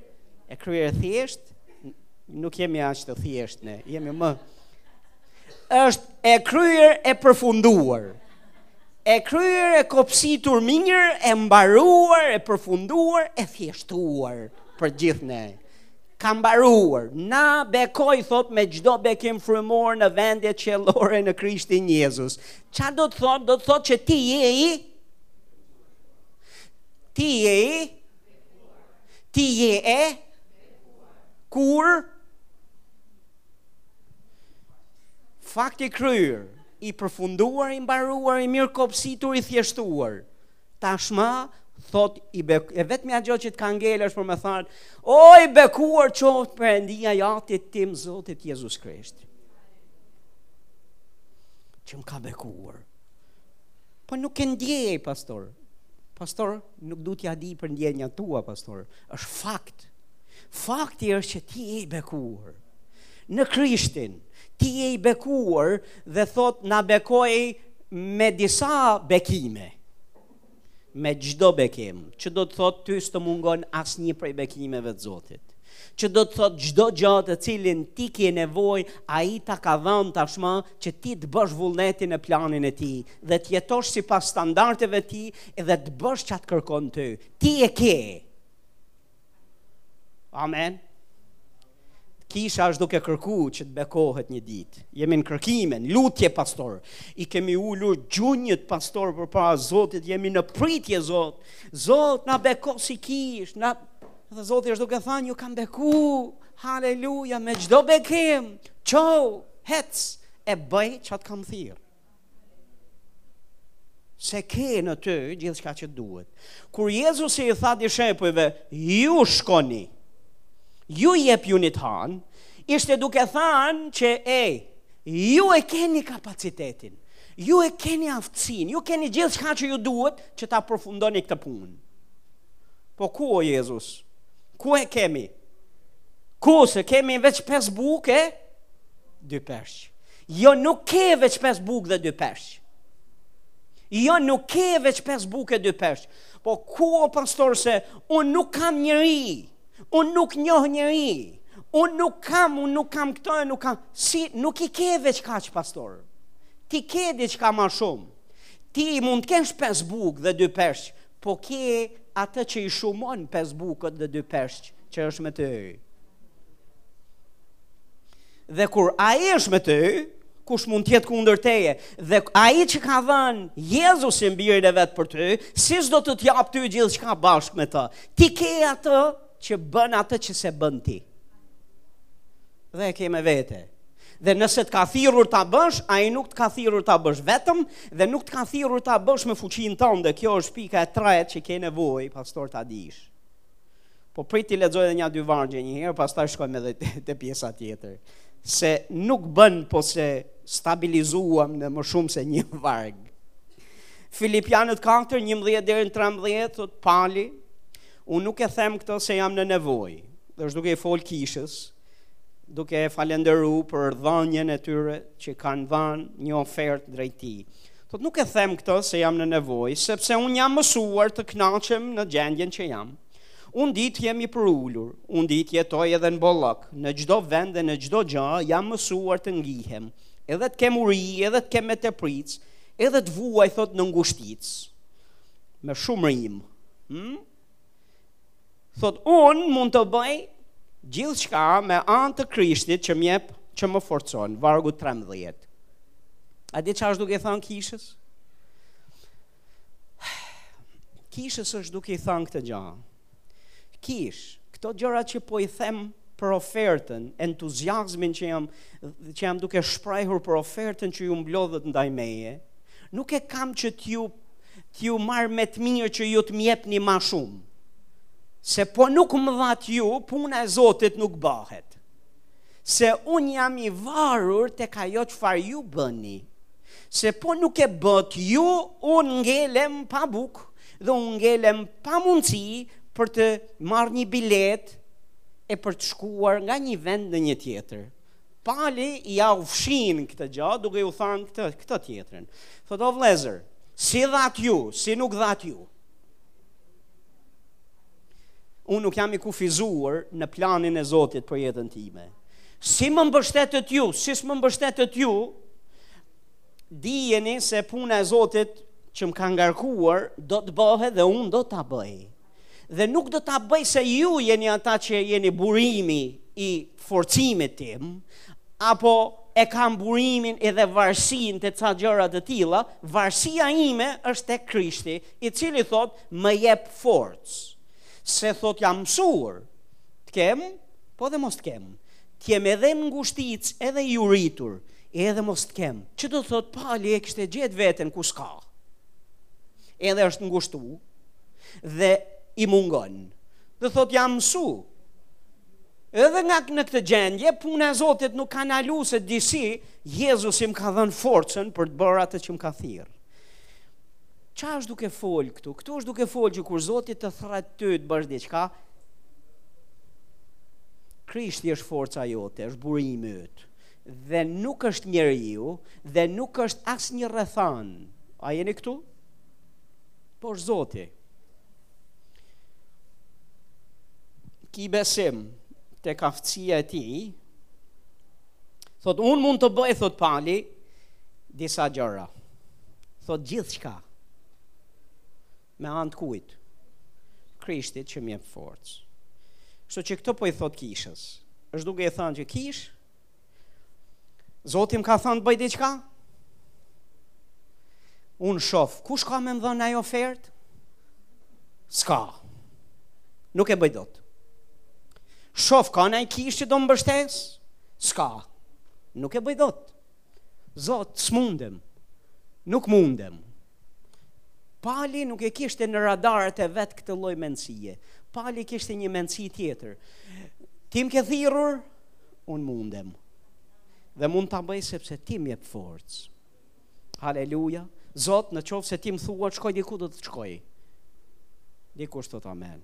e kryer e thjeshtë, nuk jemi aq të thjeshtë ne. Jemi më është e kryer e përfunduar. E kryer e kopsitur mirë, e mbaruar, e përfunduar, e thjeshtuar për gjithë ne. Ka mbaruar. Na bekoi thotë me çdo bekim frymor në vendet qiellore në Krishtin Jezus. Ça do të thotë? Do të thotë që ti je i Ti je i Ti je e Kur Fakt i kryer i përfunduar, i mbaruar, i mirëkopsitur, i thjeshtuar. Tashmë thotë i be e vetmja gjë që të ka ngel është për me thënë, o i bekuar qoftë Perëndia i Atit tim Zotit Jezus Krisht. Që më ka bekuar. Po nuk e ndjej pastor. Pastor, nuk du t'ia di për ndjenjat e tua, pastor. Është fakt. Fakti është që ti je i bekuar. Në Krishtin, ti je i bekuar dhe thotë na bekoi me disa bekime. Me çdo bekim, që do të thotë ty s'të mungon asnjë prej bekimeve të Zotit që do të thotë çdo gjë të cilin ti ke nevojë, ai ta ka dhënë tashmë që ti të bësh vullnetin e planin e tij dhe të jetosh sipas standardeve të tij dhe të bësh ça të kërkon ty. Ti e ke. Amen. Kisha është duke kërku që të bekohet një ditë. Jemi në kërkime, në lutje, pastor. I kemi ulur gjunjët, pastor, përpara Zotit, jemi në pritje, Zot. Zot, na beko si kishë, na... Dhe Zoti është duke thanë, ju kam beku, haleluja, me çdo bekim, çohu, hec, e bëj ça të kam thirrë. Se ke në ty gjithçka që duhet. Kur Jezusi i tha dishepujve, ju shkoni, ju jepjuni të hanë, ishte duke thanë që ej, ju e keni kapacitetin, ju e keni aftësinë, ju keni gjithçka që ju duhet që ta përfundoni këtë punë. Po ku o Jezus? Ku e kemi? Ku s'kemi veç pesë bukë? Dy peshq. Jo nuk ke veç 5 bukë dhe 2 peshq. Jo nuk ke veç 5 bukë e 2 peshq. Po ku o pastor se unë nuk kam njeri, unë nuk njoh njeri, unë nuk kam, unë nuk kam këto e nuk kam, si nuk i ke veç kaq pastor. Ti ke diçka ma shumë, ti mund të kesh 5 bukë dhe 2 peshq, po ke atë që i shumon 5 bukët dhe 2 peshq që është me ty. Dhe kur ai është me ty, kush mund të jetë kundër teje? Dhe ai që ka dhënë Jezusin birin e vet për ty, si s'do të të japë ty gjithçka bashkë me të? Ti ke atë që bën atë që s'e bën ti. Dhe e ke me vete. Dhe nëse të ka thirrur ta bësh, ai nuk të ka thirrur ta bësh vetëm dhe nuk të ka thirrur ta bësh me fuqinë tënde. Kjo është pika e tretë që ke nevojë, pastor ta dish. Po prit t'i lexoj edhe nja dy vargje një herë, pastaj shkojmë edhe te, te pjesa tjetër. Se nuk bën po s'e stabilizuam në më shumë se një varg. Filipianët 4, 11 deri në 13, thot Pali, unë nuk e them këto se jam në nevojë. Dhe është duke i fol kishës, duke e falenderu për dhanien e tyre që kanë dhanë një ofertë drejt tij. Thot nuk e them këto se jam në nevojë, sepse unë jam mësuar të kënaqem në gjendjen që jam. Unë di të jem i përulur, unë di të jetoj edhe në bollëk, në çdo vend dhe në çdo gja jam mësuar të ngihem, edhe të kem uri, edhe të kem me tepricë, edhe të vuaj, thot në ngushticë, me shumë rimë. Hmm? Thot, unë mund të bëj gjithçka me anë të Krishtit që m'jep që më forcon, vargu 13. A di ça është duke i thënë kishës? Kishës është duke i thënë këtë gja. Kishë, këto gjëra që po i them për ofertën, entuziazmin që jam që jam duke shprehur për ofertën që ju mblodhët ndaj meje, Nuk e kam që t'ju t'ju marr me të mirë që ju të m'jepni ma shumë. Se po nuk më dhat ju, puna e Zotit nuk bëhet. Se un jam i varur tek ajo çfarë ju bëni. Se po nuk e bëtë ju, un ngelem pa bukë dhe un ngelem pa mundësi për të marrë një biletë e për të shkuar nga një vend në një tjetër. Pali ua fshin këtë gja duke ju thanë këtë, këtë tjetrin. Thot o vllezër, si dhat ju, si nuk dhat ju. Unë nuk jam i kufizuar në planin e Zotit për jetën time. Si më mbështetët ju, si s'më mbështetët ju, dijeni se puna e Zotit që më ka ngarkuar do të bëhet dhe unë do ta bëj. Dhe nuk do ta bëj se ju jeni ata që jeni burimi i forcimit tim, apo e kam burimin edhe varësinë te ca gjëra të tilla, varësia ime është tek Krishti, i cili thotë më jep forcë. Se thotë jam mësuar, të kem, po dhe mos të kem. Të jem edhe në ngushticë, edhe i uritur, edhe mos të kem. Që do thotë Pali e kishte gjetë veten ku s'ka. Edhe është ngushtu, dhe i mungon. Dhe thotë jam mësu. Edhe në këtë gjendje, puna e Zotit nuk ka nalu se disi, Jezusi m'ka dhënë forcën për të bërë atë që më ka thirrë. Ça është duke folë këtu? Këtu është duke folë që kur Zoti të thrret ty të bësh diçka, Krishti është forca jote, është burimi yt. Dhe nuk është njeriu dhe nuk është asnjë rrethanë. A jeni këtu? Por Zoti, ki besim tek aftësia e tij, thotë, unë mund të bëj, thotë Pali, disa gjëra. Thotë, gjithçka, me anë të kujt, Krishtit që m'jep forcë. Kështu që këto po i thotë kishës, është duke i thënë që kishë, Zoti m'ka thënë të bëj diçka? Unë shof, kush ka me më dhënë naj ofertë? S'ka. Nuk e bëj dot. Shof, ka naj kishë që do më mbështesë? S'ka. Nuk e bëj dot. Zot, s'mundem. Nuk mundem. Pali nuk e kishte në radarët e vet këtë lloj mendësie. Pali kishte një mendësi tjetër. Ti m'ke thirrur, unë mundem. Dhe mund ta bëj sepse ti m'jep forcë. Haleluja. Zot, në qoftë se ti m'thua, të shkoj diku do të shkoj. Dikush të thotë amen.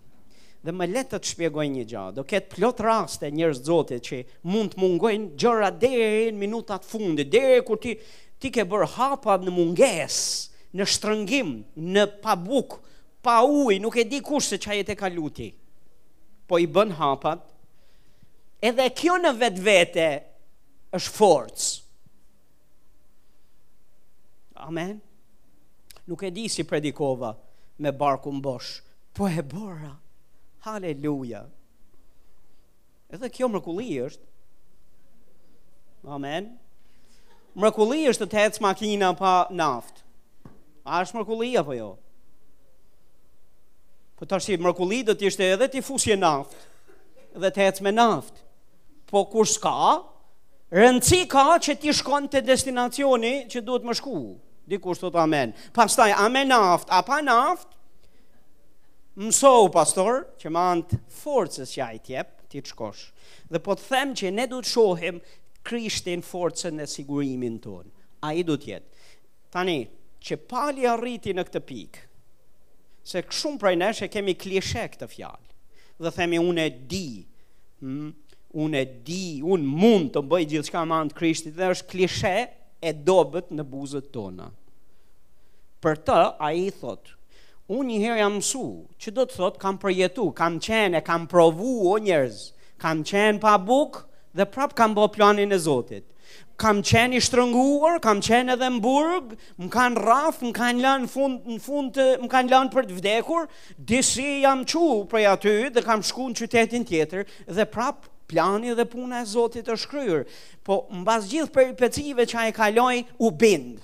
Dhe më le të të shpjegoj një gja. Do ketë plot raste njerëz të Zotit që mund të mungojnë gjëra deri në minutë të fundit. Deri kur ti Ti ke bërë hapa në mungesë, në shtrëngim, në pa bukë, pa ujë, nuk e di kush se ça jete kalu ti. Po i bën hapat, edhe kjo në vetvete është forcë. Amen. Nuk e di si predikova me barkun bosh, po e bora. Haleluja. Edhe kjo mrekulli është. Amen. Mrekulli është të ecë makina pa naftë. A është mrekulli apo jo? Po tashi mrekulli do të ishte edhe t'i fusje naftë dhe të ecë me naftë. Po kur s'ka, rëndësi ka që ti shkon te destinacioni që duhet me shku. Dikush thot amen. Pastaj, a me naftë, a pa naftë, mësohu pastor, që me anë të forcës që ai të jep, ti të shkosh. Dhe po të them që ne duhet të shohim Krishtin forcën e sigurimin tonë. Ai duhet të jetë. Tani, që Pali arriti në këtë pikë, se shumë prej nesh e kemi klishe këtë fjalë, dhe themi unë e di, hmm, unë e di, unë mund të bëj gjithçka me anë të Krishtit, dhe është klishe e dobët në buzët tona. Për të, ai thotë, Unë një herë jam mësu, që do të thotë kam përjetu, kam qenë e kam provu o njerëz, kam qenë pa bukë dhe prap kam bo planin e Zotit. Kam qenë i shtrënguar, kam qenë edhe në burg, më kanë rrah, më kanë lanë në fund, në fund të, më kanë lanë për të vdekur, disi jam çu prej aty dhe kam shku në qytetin tjetër dhe prap plani dhe puna e Zotit është kryer. Po mbas gjithë peripecive që ai kaloi, u bind.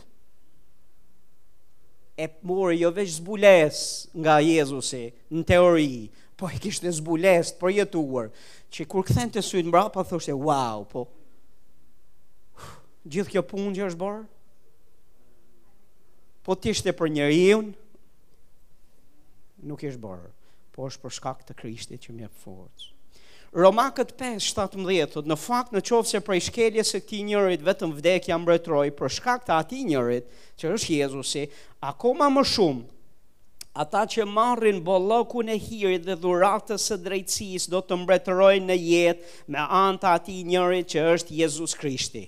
E mori jo veç zbulesë nga Jezusi në teori, po e kishte zbulesë të përjetuar, që kur kthente sytë mbrapa thoshte, wow, po, gjithë kjo punë që është bërë, po të ishte për njeriun, nuk ishte bërë, po është për shkak të Krishtit që më jep forcë. Romakët pesë, shtatëmbëdhjetë thotë, në fakt në qoftë se prej shkeljes së këtij njërit vetëm vdekja mbretroi për shkak të atij njërit, që është Jezusi, akoma më shumë ata që marrin bollëkun e hirit dhe dhuratës së drejtësisë do të mbretërojnë në jetë me anë të atij njërit që është Jezus Krishti.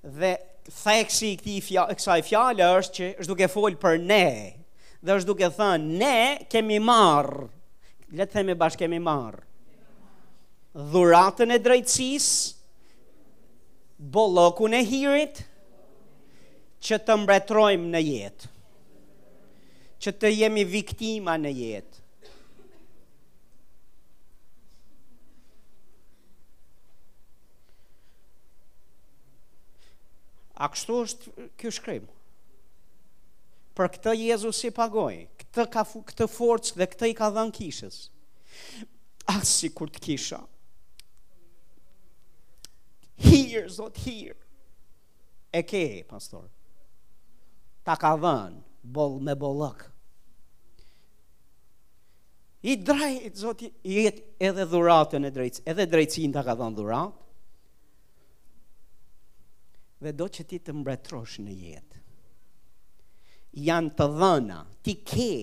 Dhe theksi i këtij fjale, kësaj fjale është që është duke fol për ne, Dhe është duke thënë, ne kemi marrë, le të themi bashkë kemi marrë, dhuratën e drejtësisë, bollëkun e hirit, që të mbretërojmë në jetë, që të jemi viktima në jetë. A kështu është kjo shkrim? Për këtë Jezusi pagoi, këtë, ka, këtë forcë dhe këtë i ka dhënë kishës. Ah sikur të kisha? Hir, Zot, hir. E ke, pastor. Ta ka dhënë, boll, me bollëk. I drejt, Zoti, i je edhe dhuratën e drejtës, edhe drejtësinë ta ka dhënë dhuratë. Dhe do që ti të mbretrosh në jetë. Janë të dhëna, ti ke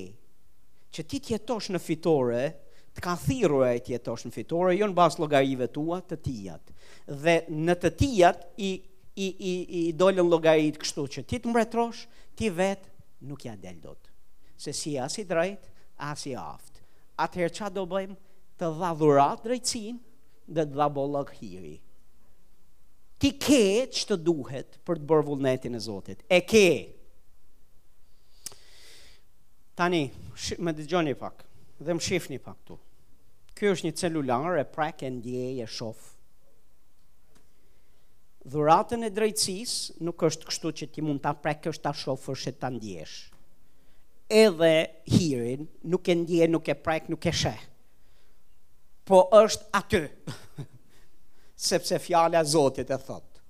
që ti të jetosh në fitore, të ka thirrur ai të jetosh në fitore, jo mbas llogarive tua të tijat. Dhe në të tijat i i i i dolën llogaritë kështu që ti të mbretrosh, ti vetë Nuk ia del dot. Se si as i drejtë, as i aftë. Atëherë ça do bëjmë? Të dha dhuratë drejtësinë dhe të dha bollëk hiri. Ti ke ç'të duhet për të bërë vullnetin e Zotit. E ke! Tani, më dëgjoni pak dhe më shifni pak këtu. Ky është një celular e prek e ndjej e shof. Dhuratën e drejtësisë nuk është kështu që ti mund ta prekësh, ta shofësh e ta ndjesh. Edhe hirin nuk e ndien, nuk e prek, nuk e sheh. Po është aty. Sepse fjala e Zotit e thotë.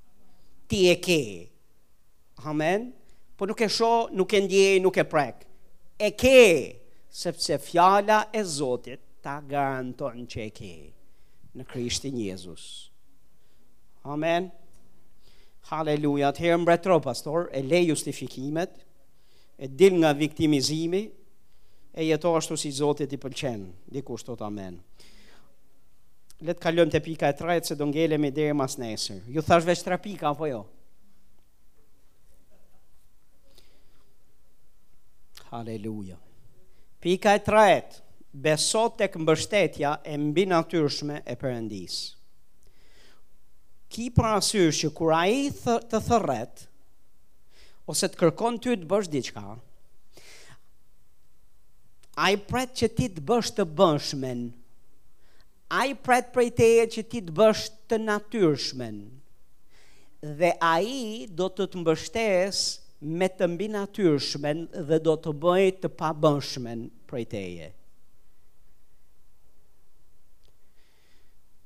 Ti e ke. Amen. Po nuk e shoh, nuk e ndjej, nuk e prek. E ke, sepse fjala e Zotit ta garanton që e ke në Krishtin Jezus. Amen. Haleluja, atëherë mbretro, pastor, e le justifikimet, e dil nga viktimizimi, e jeto ashtu si Zotit i pëlqen, dikush thotë amen. le të kalojmë te pika e tretë se do ngelemi deri masnesër. Ju thashë veç tre pika apo jo? Haleluja. Pika e tretë, beso tek mbështetja e mbinatyrshme e Perëndisë. Ki parasysh që kur ai të, të thërret ose të kërkon ty të bësh diçka, Ai pret që ti të bësh të bëshmen. Ai pret prej teje që ti të bësh të natyrshmen. Dhe ai do të të mbështesë me të mbinatyrshmen dhe do të bëjë të pabëshmen prej teje.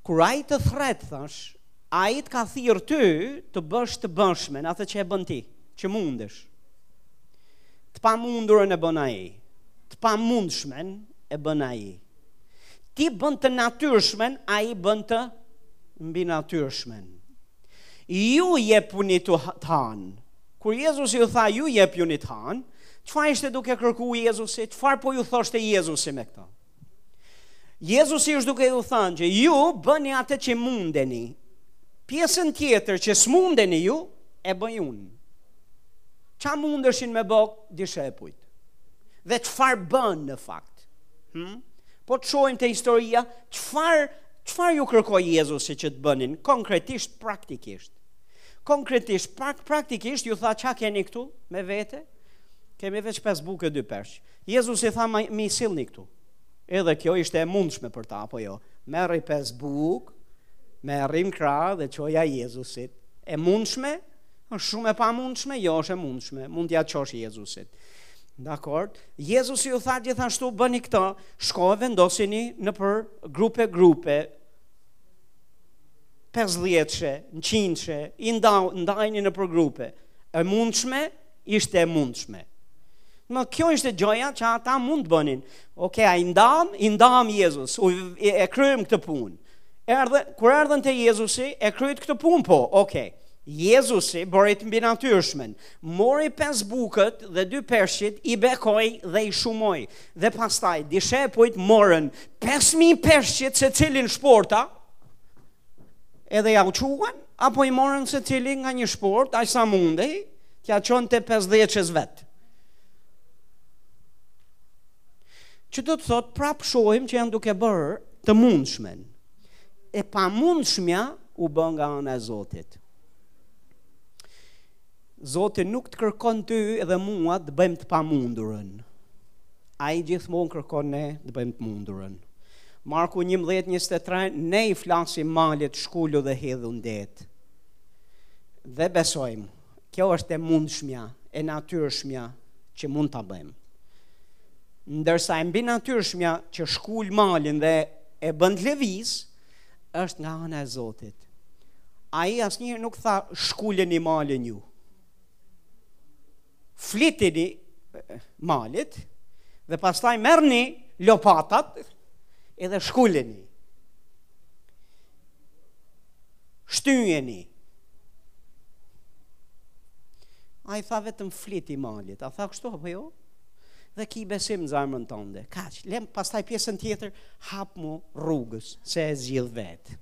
Kur ai të thrret, thashë, ai të ka thirrë ty të bësh të bëshmen, atë që e bën ti, që mundesh. Të pamundurën e bën ai, të pamundshmen e bën ai. Ti bën të natyrshmen, ai bën të mbinatyrshmen. Ju jepuni të hanë. Kur Jezusi u tha, ju jepuni të hanë, çfarë ishte duke kërku Jezusi, çfarë po ju thoshte Jezusi me këto? Jezusi është duke ju thënë që ju bëni atë që mundeni. Pjesën tjetër që s'mundeni ju, e bëj unë. Ça mundeshin me bo dishepujt? Dhe çfarë bënë në fakt? Hmm? Po të shohim te historia, çfarë, çfarë ju kërkoi Jezusi që të bënin, konkretisht, praktikisht? Konkretisht, praktikisht, ju tha ça keni këtu me vete? Kemi veç 5 bukë e 2 peshq. Jezusi tha, M'i sillni këtu. Edhe kjo ishte e mundshme për ta, apo jo? Merri pesë bukë, merri në krah dhe çoja Jezusit. E mundshme? është shumë e pamundshme? Jo, është e mundshme. Mund t'ia çosh Jezusit. Dakord? Jezusi ju tha gjithashtu, bëni këto, shko e vendosini nëpër grupe, grupe, 50-she, njëqindshe, i ndani nëpër grupe. E mundshme? ishte e mundshme. Në kjo ishte gjoja që ata mund të bënin. Oke, okay, ai i ndamë, i ndamë Jezus, u, e, e kryem këtë punë. Erdhe, kur erdhën te Jezusi, e kryet këtë punë po, oke. Okay. Jezusi bëri të mbinatyrshmen, mori pesë bukët dhe dy peshqit, i bekoi dhe i shumoi. Dhe pastaj, dishepujt morën 5.000 peshqit secilin shporta, edhe ua çuan, apo i morën secili nga një shportë, aq sa mundej, t'ia çonte 50-shes vetë. Që do të thotë, prapë shohim që janë duke bërë të mundshmen. E pamundshmja u bë nga ana e Zotit. Zoti nuk të kërkon ty edhe mua të bëjmë të pamundurën. Ai gjithmonë kërkon ne të bëjmë të mundurën. Marku 11:23 ne i flasim malit shkulu dhe hidhu në det. Dhe besojmë, kjo është e mundshmja, e natyrshmja që mund ta bëjmë. Ndërsa e mbinatyrshmja që shkul malin dhe e bën të lëvizë është nga ana e Zotit. Ai asnjëherë nuk tha shkuleni malin ju. flitini malit dhe pastaj merrni lopatat edhe shkuleni. Shtyjeni. Ai tha vetëm fliti malit, a tha kështu apo jo? Dhe ki besim në zemrën tënde. Kaq, lem pastaj pjesën tjetër, hap mu rrugës, se e zgjidh vetë.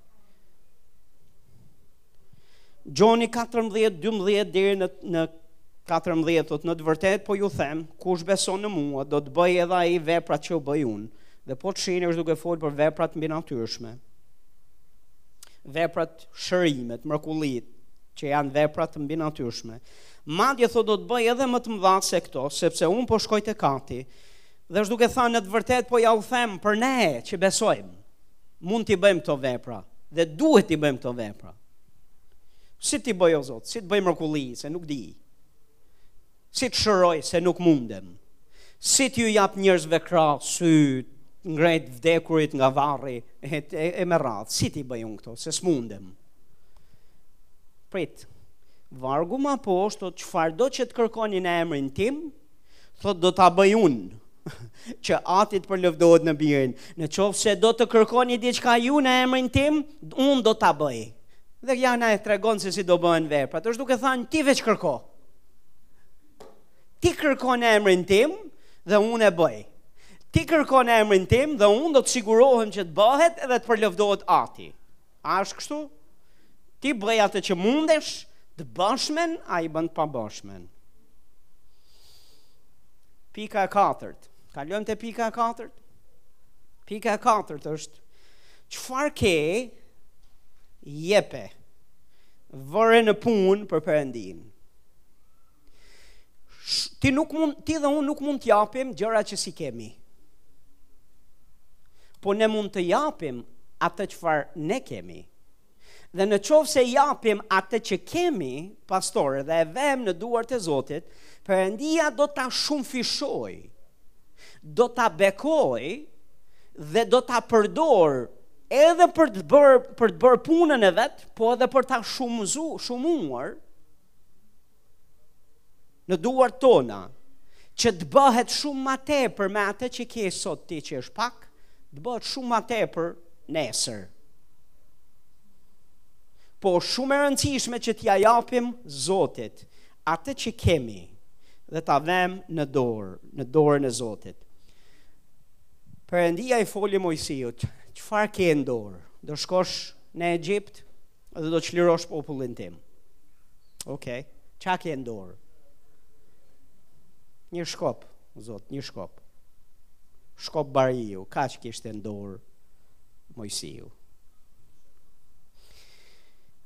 Gjoni 14, 12 deri në, në 14, thotë, në të vërtetë po ju them, kush beson në mua, do të bëjë edhe ai veprat që u bëj unë, dhe po të shihni është duke folë për vepra të mbinatyrshme, veprat shërimet, mrekullitë, që janë vepra të mbinatyrshme. Madje thotë do të bëjë edhe më të mëdha se këto, sepse unë po shkoj tek Ati, Dhe është duke thënë në të vërtetë po ja u them për ne që besojmë. Mund t'i bëjmë këto vepra dhe duhet t'i bëjmë këto vepra. Si t'i bëj o Zot, si të bëj mrekulli se nuk di. Si të shëroj se nuk mundem. Si t'ju jap njerëzve krah si t'i ngrej të vdekurit nga varri e, e, e me radhë. Si t'i bëj unë këto se s'mundem. Prit. Vargu ma poshtë, çfarëdo që të kërkoni në emrin tim, Thotë do ta bëj unë që ati të përlëvdohet në birin. Në qoftë se do të kërkoni diçka ju në emrin tim, unë do ta bëj. Dhe ja na e tregon se si do bëhen veprat. Është duke thanë ti veç kërko. Ti kërko në emrin tim dhe unë e bëj. Ti kërko në emrin tim dhe unë do të sigurohem që të bëhet edhe të përlëvdohet ati. A është kështu? Ti bëj atë që mundesh, të bëshmen, ai bën të pabëshmen. Pika e katërt, kalojmë te pika e katërt? Pika e katërt është, çfarë ke jepe, vëre në punë për perëndinë? Ti nuk mund, ti dhe unë nuk mund të japim gjëra që s'i kemi. Po ne mund të japim atë çfarë ne kemi. Dhe në qoftë se japim atë që kemi, pastor, dhe e vëmë në duart e Zotit, perëndia do ta shumëfishojë, do ta bekojë, dhe do ta përdorë edhe për të bërë për të bërë punën e vet, po edhe për ta shumëzu, shumuar, në duart tona, që të bëhet shumë ma tepër me atë që ke sot ti që është pak, të bëhet shumë ma tepër nesër. Po shumë e rëndësishme që t'ia japim Zotit, atë që kemi dhe ta vëmë në dorë, në dorën e Zotit. Perëndia i foli Moisiut, çfarë ke në dorë? Do shkosh në Egjipt? Dhe do çlirosh popullin tim. Okej. Okej. Ça ke n'dorë? Një shkop, Zot, një shkop. Shkop bariu, kaq kishte n'dorë Moisiu.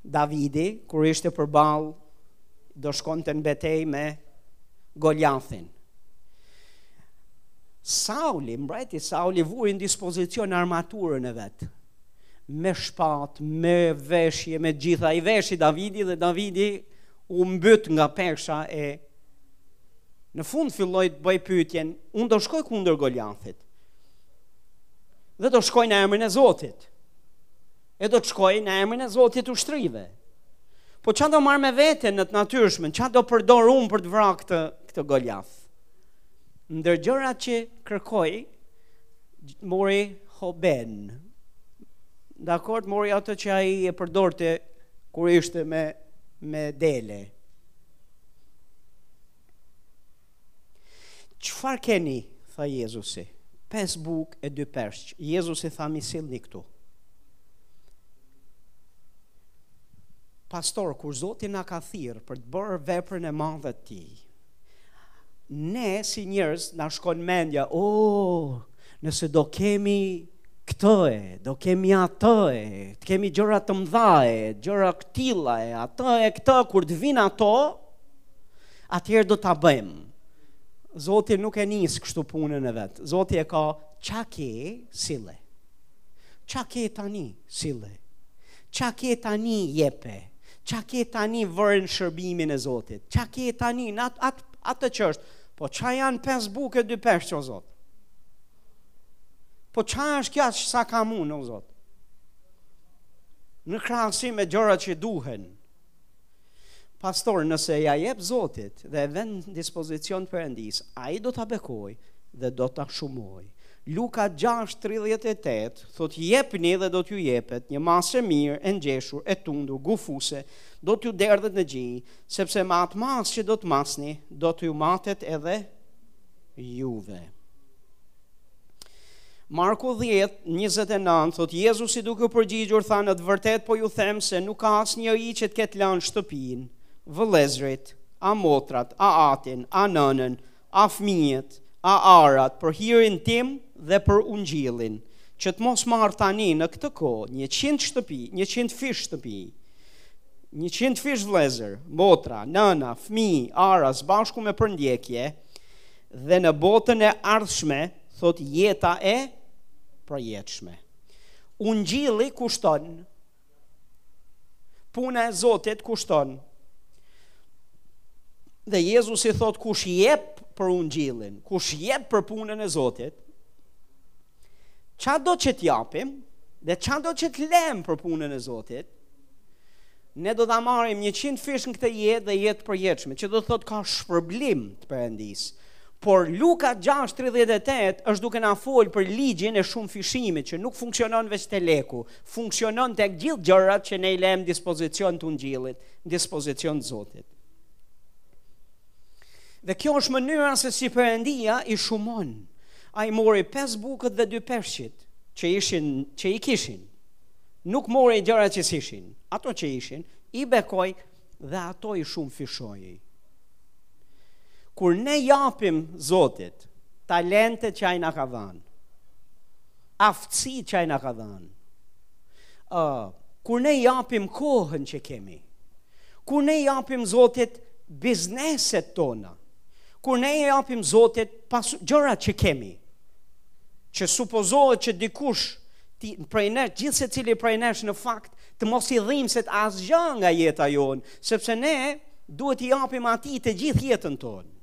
Davidi, kur ishte përballë, do shkonte në betejë me Goljathin. Sauli, mbreti Sauli, vuri në dispozicion armaturën e vet. me shpatë, me veshje, me të gjitha, i veshi Davidi dhe Davidi u mbyt nga pesha e në fund filloi të bëjë pytjen, unë do shkoj kundër Goljathit dhe do shkoj në emrin e Zotit e do të shkoj në emrin e Zotit ushtrive. Po ça do marr me veten në të natyrshme, ça do përdor unë për të vra këtë, këtë Goljath? Ndër gjërat që kërkoi, mori hoben. Dakord mori atë që ai e përdorte kur ishte me me dele. Çfarë keni, tha Jezusi, pesë bukë e dy peshq, Jezusi tha m'i sillni këtu. Pastor, kur Zoti na ka thirrë për të bërë veprën e madhe të tij, Ne si njerëz na shkon mendja, oh, nëse do kemi këtë e, do kemi atë e, të kemi gjëra të mëdha e, gjëra këtilla e, atë e këtë, kur të vinë ato, atëherë do ta bëjmë. Zoti nuk e nis kështu punën e vet. Zoti e ka, ça ke, sille. Ça ke tani, sille. Ça ke tani jepe. Ça ke tani vëre në shërbimin e Zotit. Ça ke tani në atë at, at, që është? Po ça janë pesë bukë e dy peshq o Zot? Po ça është kjo aq sa kam unë o Zot, në krahasim me gjërat që duhen, Pastor, nëse ia jep Zotit dhe e vë në dispozicion të Perëndisë, ai do ta bekojë dhe do ta shumojë. Luka 6:38 thotë jepni dhe do t'ju jepet një masë e mirë, e ngjeshur, e tundur, gufuse, do t'ju derdhet në gji, sepse me atë masë që do të masni, do t'ju matet edhe juve. Marku 10, 29, thotë Jezusi duke u përgjigjur, tha në të vërtetë po ju them se nuk ka asnjëri që të ketë lanë shtëpinë, vëllezërit, a motrat, a atin, a nënën, a fëmijët, a arat, për hirin tim dhe për ungjillin, që të mos marrë tani në këtë kohë, njëqind shtëpi, njëqindfish shtëpi, njëqindfish vëllezër, motra, nëna, fëmijë, ara, së bashku me përndjekje, dhe në botën e ardhshme, thotë jeta e përjetshme. Ungjilli kushton, puna e Zotit kushton, dhe Jezusi thotë kush jep për ungjillin, kush jep për punën e Zotit, çado që t'japim, dhe çado që t'lëmë për punën e Zotit, Ne do ta marrim 100-fish në këtë jetë dhe jetë të përjetshme, që do të thotë ka shpërblim të Perëndisë. Por Luka 6.38 është duke na folë për ligjin e shumëfishimit që nuk funksionon veç te leku, funksionon te gjithë gjërat që ne i lëmë në dispozicion të ungjillit, dispozicion të Zotit. Dhe kjo është mënyra se si Perëndia i shumon. Ai mori 5 bukët dhe 2 peshqit që, ishin, që i kishin. nuk mori gjëra që s'ishin, ato që ishin, i bekoi dhe ato i shumëfishoi. Kur ne japim Zotit, talentet që ai na ka dhanë, aftësi që ai na ka dhanë, uh, kur ne japim kohën që kemi, kur ne japim Zotit bizneset tona, kur ne japim Zotit pas gjërat që kemi, që supozohet që dikush ti prej nesh gjithsecili prej nesh në fakt të mos i dhimbset asgjë nga jeta jonë, sepse ne duhet t'i japim atij të gjithë jetën tonë.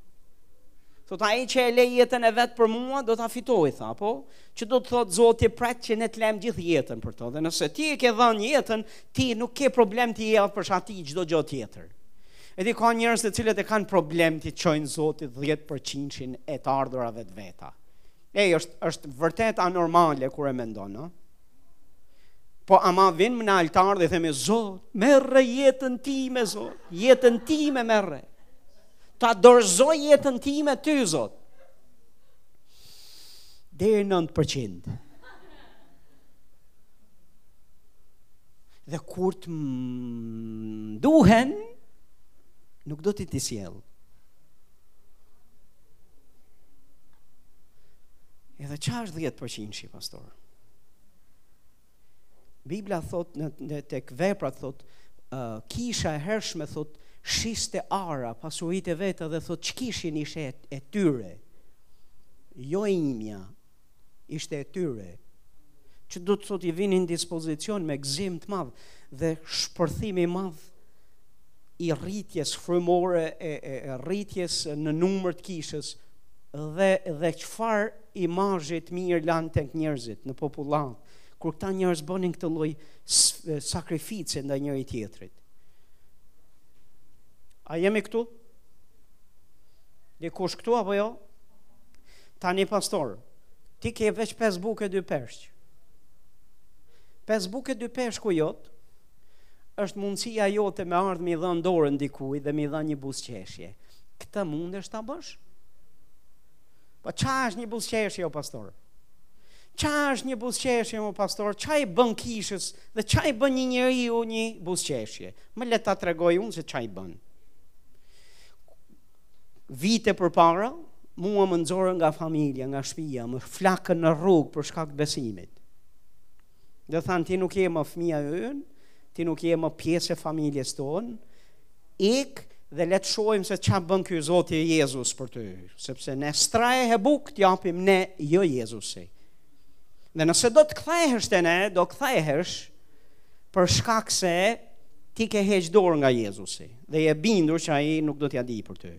Thot ai që e le jetën e vet për mua do ta fitojë, tha, po, që do të thot Zoti pret që ne të lëm gjithë jetën për të. Dhe nëse ti e ke dhënë jetën, ti nuk ke problem t'i japësh atij çdo gjë tjetër. E di ka njerëz të cilët e kanë problem t'i çojnë Zotit 10%-shin e të ardhurave të veta. Ej, është, është vërtet anormale kur e mendon, no? Po ama vijmë në altar dhe i themi Zot, merre jetën time Zot, jetën time merre. Ta dorëzoj jetën time ty Zot. Deri 9%. Dhe kur të më duhen nuk do t'i sjell. Edhe ça është dhjetë përqindshi, pastor? Bibla thot në, në tek veprat thot uh, kisha e hershme thot shiste ara pasuritë e veta dhe thot ç'kishin ishte e, e tyre jo e imja ishte e tyre, që do të thotë i vinin në dispozicion me gëzim të madh dhe shpërthim i madh i rritjes frymore e, e, e rritjes në numër të kishës dhe dhe çfarë imazhi të mirë lanë tek njerëzit në popullatë kur këta njerëz bënin këtë lloj sakrifice ndaj njëri tjetrit. A jemi këtu? Dikush këtu apo jo? Tani pastor, ti ke veç 5 buke dy peshq. 5 bukë e dy peshku jot është mundësia jote me ardh m'i dhënë dorën dikujt dhe m'i dhënë një buzëqeshje. Këtë mundesh ta bësh? Po ça është një buzëqeshje o pastor? Ça është një buzëqeshje o pastor? Ça i bën kishës dhe ça i bën një njeriu një buzëqeshje? Më le ta tregoj unë se ça i bën. vite përpara, mua më nxorën nga familja, nga shpia, më flakën në rrugë për shkak besimit. Dhe thanë, ti nuk je më fëmija ynë, ti nuk je më pjesë e familjes tonë, ik dhe le të shohim se ça bën ky Zoti Jezus për ty, sepse ne strehë e bukë t'japim ne jo Jezusi. Dhe nëse do të kthehesh te ne, do kthehesh për shkak se ti ke heqë dorë nga Jezusi. Dhe je bindur që ai nuk do t'ia dijë për ty.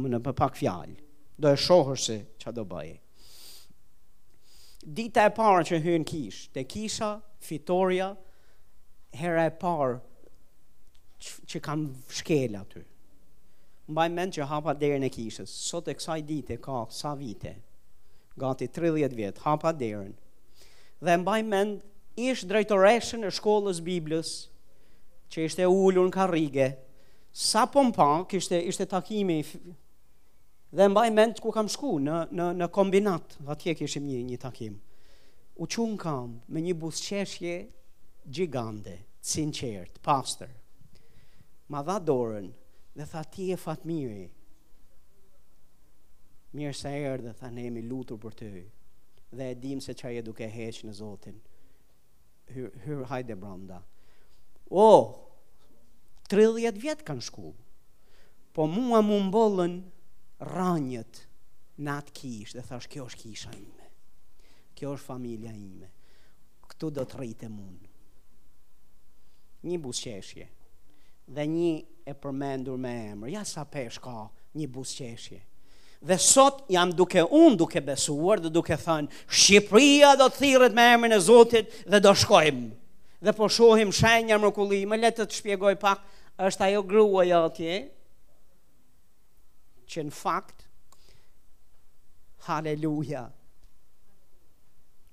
Me pak fjalë. Do e shohësh se ça do bëjë. Dita e parë që hyn kishë, te kisha, Fitorja, hera e parë që kam shkel aty. Mbaj mend që hapa derën e kishës. Sot e kësaj dite ka sa vite? Gati 30 vjet, hapa derën. Dhe mbaj mend ish drejtoreshën e shkollës Biblës, që ishte ulur në karrige, sapo më pa, kishte, ishte takimi, dhe mbaj mend ku kam shku, në, në, në Kombinat, atje kishim një, një takim. U çu n'kamë me një buzëqeshje gjigante, sinqertë, pastër. Ma dha dorën dhe tha ti je Fatmiri. Mirë se erdhe tha ne jemi lutur për ty dhe e dim se ça je duke heq në Zotin. Hyr, hyr hajde brenda. O, 30 vjet kanë shku. Po mua m'u mbollën rranjët në atë kishë dhe thashë kjo është kisha ime. Kjo është familja ime. Këtu do të rritem unë. Një buzëqeshje dhe një e përmendur me emër. Ja sa peshë ka një buzëqeshje. Dhe sot jam duke unë duke besuar dhe duke thënë, Shqipëria do të thirret me emrin e Zotit dhe do shkojmë. Dhe po shohim shenja mrekulli, më le të të shpjegoj pak, është ajo gruaja atje, që në fakt, haleluja,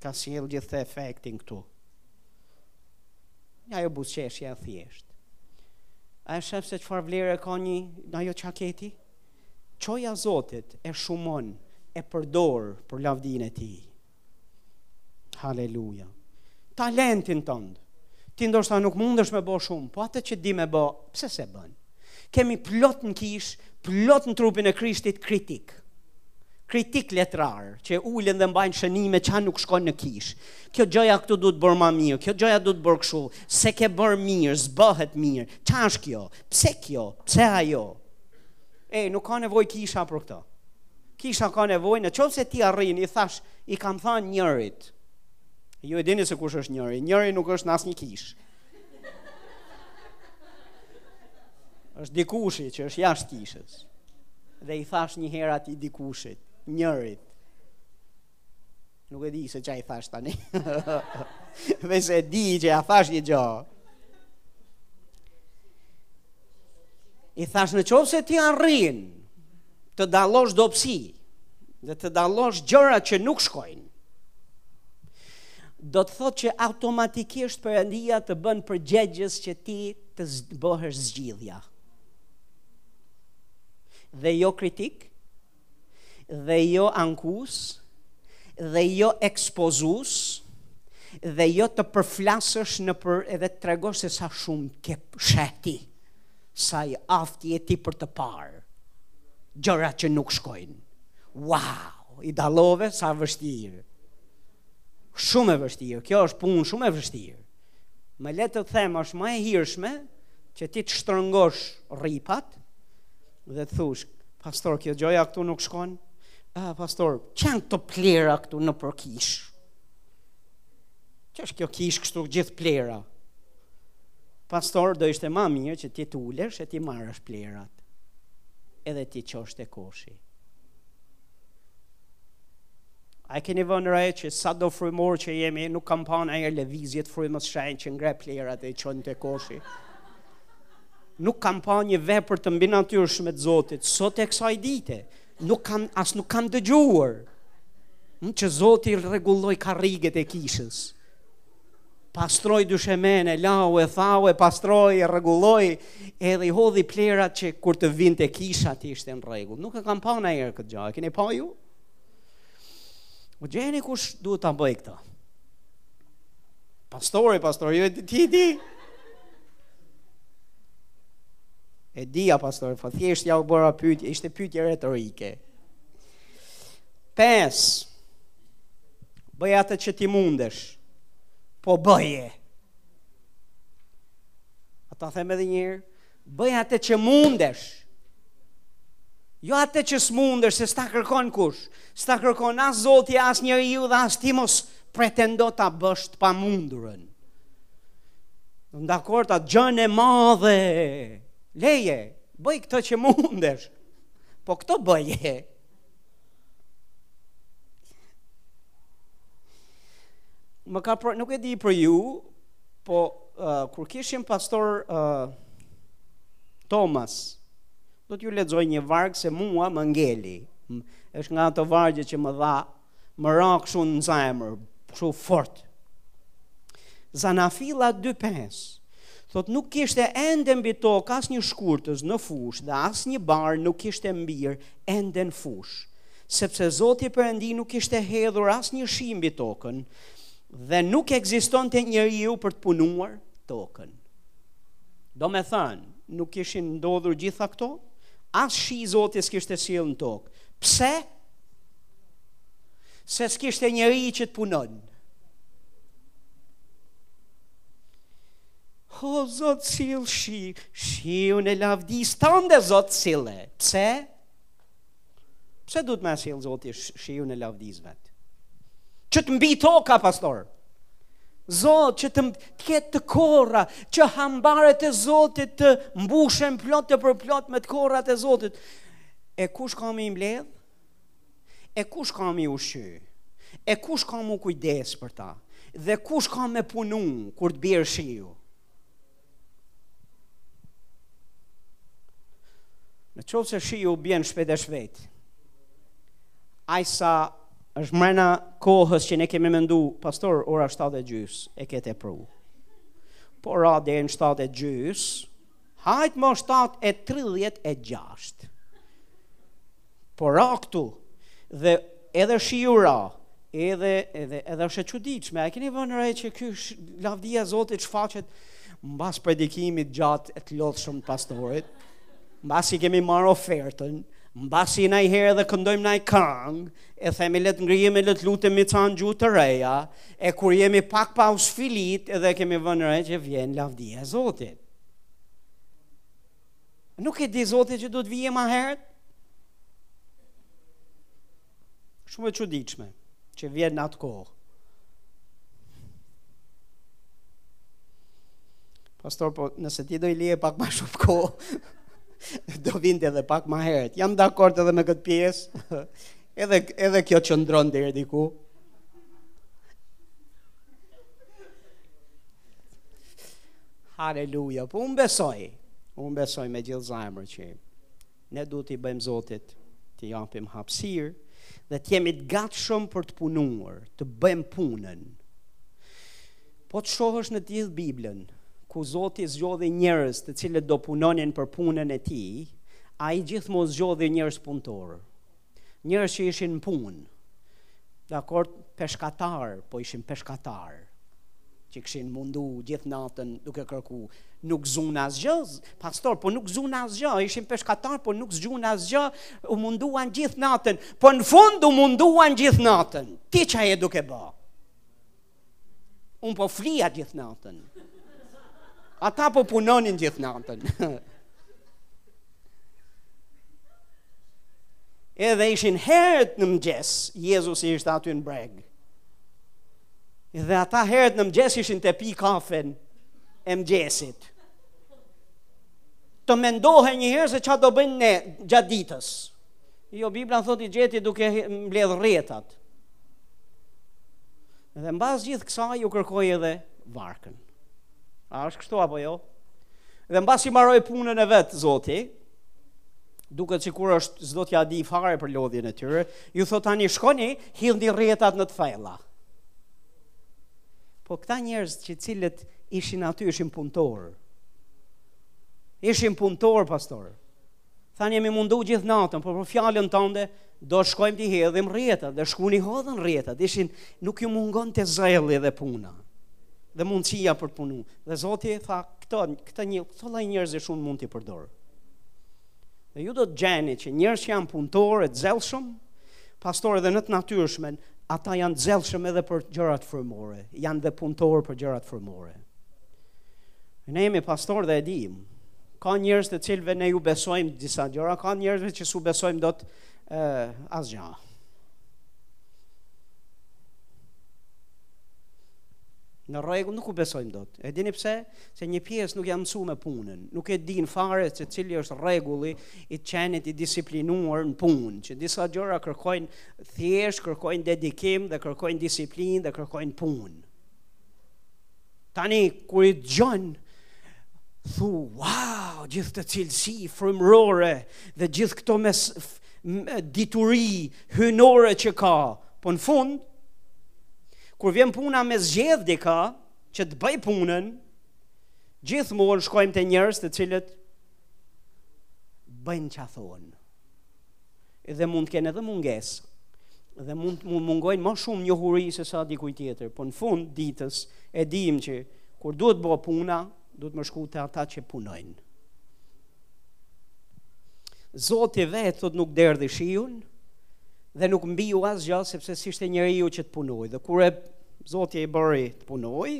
ka sjellë gjithë efektin këtu. Ajo buzëqeshja e thjeshtë. A e sheh se çfarë vlere ka një, ajo ça ke ti? Çoja Zotit e shumon e përdor për lavdinë e tij. Haleluja. Talentin tënd. Ti ndoshta nuk mundesh me bë shumë, po atë që di me bë, pse s'e bën? Kemi plot në kishë, plot në trupin e Krishtit kritikë. Kritikë letrarë që ulen dhe mbajnë shënime ça nuk shkon në kishë. Kjo gjëja këtu duhet bërë ma mirë, kjo gjëja duhet bërë kështu, s'e ke bërë mirë, s'bëhet mirë. Ça është kjo? Pse kjo? Pse ajo? E, nuk ka nevojë kisha për këto. Kisha ka nevojë, në qoftë se ti arrin, i thashë, i kam thanë njërit. Ju e dini se kush është njëri, njëri nuk është në asnjë kishë. Është dikushi që është jashtë kishës. Dhe i thashë një herë atij dikushit, njërit. Nuk e di se ça i thashë tani. Veç e di që ia thashë një gjë. I thashë në qoftë se ti arrin të dallosh dobësi dhe të dallosh gjëra që nuk shkojnë, do të thotë që automatikisht Perëndia të bën përgjegjës që ti të bëhesh zgjidhja. Dhe jo kritik, dhe jo ankus dhe jo ekspozus dhe jo të përflasësh nëpër edhe të tregosh se sa shumë ke, shih ti sa i aftë je ti për të parë gjëra që nuk shkojnë wow i dallove sa vështirë shumë e vështirë kjo është punë shumë e vështirë Me le të them, është më e hirshme që ti të shtrëngosh rripat dhe të thush, pastor, kjo gjoja këtu nuk shkon? A, pastor, ç'janë këto plehra këtu nëpër kishë? Ça është kjo kishë kështu gjithë plehra? Pastor, do ishte ma mirë që ti të ulesh e t'i marrësh plehrat edhe t'i çosh te koshi. A e keni vënë re që sado frymorë që jemi, nuk kam pa naherë lëvizje t'Frymës Shenjtë që ngre plehrat e i çon te koshi. Nuk kam pa një vepër të mbinatyrshme të Zotit, sot e kësaj dite, nuk kam, as nuk kam dëgjuar, që Zoti rregulloi karriget e kishës. pastroi dyshemenë, e lau, e thau, e pastroi, e rregulloi, edhe i hodhi plehrat që kur të vinte kisha të ishte në rregull. Nuk e kam pa naherë këtë gja, e keni pa ju? O po gjeni kush duhet ta bëjë këtë? Pastori, pastori, e ti, ti, E dija pastor, po thjesht jua bëra pyetje, ishte pyetje retorike. 5. Bëj atë që ti mundesh. Po bëje. A ta them edhe njëherë? Bëj atë që mundesh. Jo atë që s'mundesh, se s'ta kërkon kush. S'ta kërkon as Zoti, as njeriu dhe as ti mos pretendo ta bësh të pamundurën. Dakord, atë gjënë e madhe. Leje, bëj këtë që mundesh. Po këto bëje. Më ka pra, nuk e di për ju, po uh, kur kishim pastor uh, Thomas, do t'ju lexoj një varg se mua më ngeli. Është nga ato vargje që më dha Më ra kështu në zemër, kështu fort. Zanafilla 2.5 thotë nuk kishte ende mbi tokë asnjë shkurre në fushë dhe asnjë bar nuk kishte mbirë ende në fushë, sepse Zoti Perëndi nuk kishte hedhur asnjë shi mbi tokën dhe nuk ekzistonte njeriu për të punuar tokën. Domethanë, nuk kishin ndodhur gjitha këto, as shi Zoti s'kishte sjell në tokë. Pse? Se s'kishte njeri që të punon. O Zot, sill shi, shiun e lavdisë tande, Zot, sille. Pse? Pse duhet me e sjell Zoti shiun e lavdisë vet? Që të mbijë toka, pastor. Zot që të ketë të korra, që hambaret e Zotit të mbushen plot e përplot me të korrat e Zotit. E kush ka me i mbledh? E kush ka me i ushqy? E kush ka me u kujdes për ta? Dhe kush ka me punu kur të bjerë shiu? Në qoftë se shiu bjen shpejt e shpejt, aq sa është mrena kohës që ne kemi mendu, pastor, ora 7 e gjys, e kemi kry. Po ra dhe në 7 e gjys, Hajt mo shtatë e tridhjetë e gjashtë. Po ra këtu dhe edhe shiu ra, edhe edhe edhe është e çuditshme. A keni vënë re që ky lavdia e Zotit shfaqet mbas predikimit gjatë e të lodhshëm të pastorit? Mbasi kemi marrë ofertën, mbasi najherë dhe këndojmë naj kangë, e themi le të ngrihemi e le të lutemi ca n' gjuhë të reja, e kur jemi pak pa u sfilit edhe kemi vënë re që vjen lavdia e Zotit. Nuk e di Zoti që do të vijë ma herët. Shumë e çuditshme që vjen në atë kohë. Pastor, po nëse ti do i lije pak ma shumë kohë, do vinte edhe pak ma herët. Jam dakord edhe me këtë pjesë. Edhe edhe kjo qëndron deri diku. Haleluja, po unë besoj, unë besoj me gjithë zemër që ne duhet t'i bëjmë Zotit, t'i japim hapësirë, dhe të jemi të gatshëm për të punuar, të bëjmë punën. Po të shohësh në të gjithë Biblën, ku Zoti zgjodhi njerëz të cilët do punonin për punën e tij, ai gjithmonë zgjodhi njerëz punëtorë. Njerëz që ishin në punë. Dakor, peshkatar, po ishin peshkatar që kishin mundu gjithë natën duke kërku, nuk zunë asgjë, pastor, po nuk zunë asgjë, ishin peshkatar, po nuk zunë asgjë, u munduan gjithë natën, po në fund u munduan gjithë natën, ti ça je duke ba. Unë po flija gjithë natën. Ata po punonin gjithë natën. Edhe ishin herët në mëngjes, Jezusi ishte aty në breg. Edhe ata herët në mëngjes ishin te pi kafen e mëngjesit. Të mendohen njëherë se ça do bëjnë ne gjatë ditës. Jo, Bibla thotë i gjeti duke mbledh rrjetat. Dhe mbas gjithë kësaj ju kërkoi edhe varkën. A është kështu apo jo? Dhe mbasi maroi punën e vet Zoti, duket sikur është s'do t'ja di fare për lodhjen e tyre, ju thotë tani shkoni, hidhni rrjetat në të thella. Po këta njerëz që të cilët ishin aty, ishin punëtorë. Ishin punëtorë, pastor. Thanë jemi mundu gjithë natën, por për fjalën tënde, do shkojmë t'i hedhim rrjetat, dhe shkuan i hodhën rrjetat, ishin nuk ju mungonte zelli dhe puna, dhe mundësia për të punu. Dhe Zoti tha, këta, këta një, këta lloj njerëzish unë mund t'i përdor. Dhe ju do të gjeni që njerëz që janë punëtorë e të zellshëm, pastor dhe në të natyrshmen, ata janë të zellshëm edhe për gjërat frymore, janë dhe punëtorë për gjërat frymore. Ne jemi pastorë dhe e dimë. Ka njerëz të cilëve ne ju besojmë disa gjëra, ka njerëz që s'u besojmë dot asgjë. Në rregull nuk u besojmë dot. E dini pse? Se një pjesë nuk janë mësuar me punën. Nuk e dinë fare se cili është rregulli i qenit i disiplinuar në punë, që disa gjëra kërkojnë thjesht, kërkojnë dedikim dhe kërkojnë disiplinë dhe kërkojnë punë. Tani kur i dëgjon thua wow, gjithë këto cilësi frymërore dhe gjithë këto me dituri hyjnore që ka, po në fund kur vjen puna me zgjedh dika që të bëj punën, gjithmonë shkojmë te njerëz të cilët bëjnë ça thonë. Dhe mund të kenë edhe mungesë dhe mund të mungojnë ma shumë njohuri se sa dikujt tjetër, por në fund të ditës e dimë që kur duhet bo puna, duhet me shku te ata që punojnë. Zoti vetë thotë nuk derdhi shiun dhe nuk mbiu asgjë sepse s'ishte njeriu që të punojë. Dhe kur Zoti e bëri të punojë,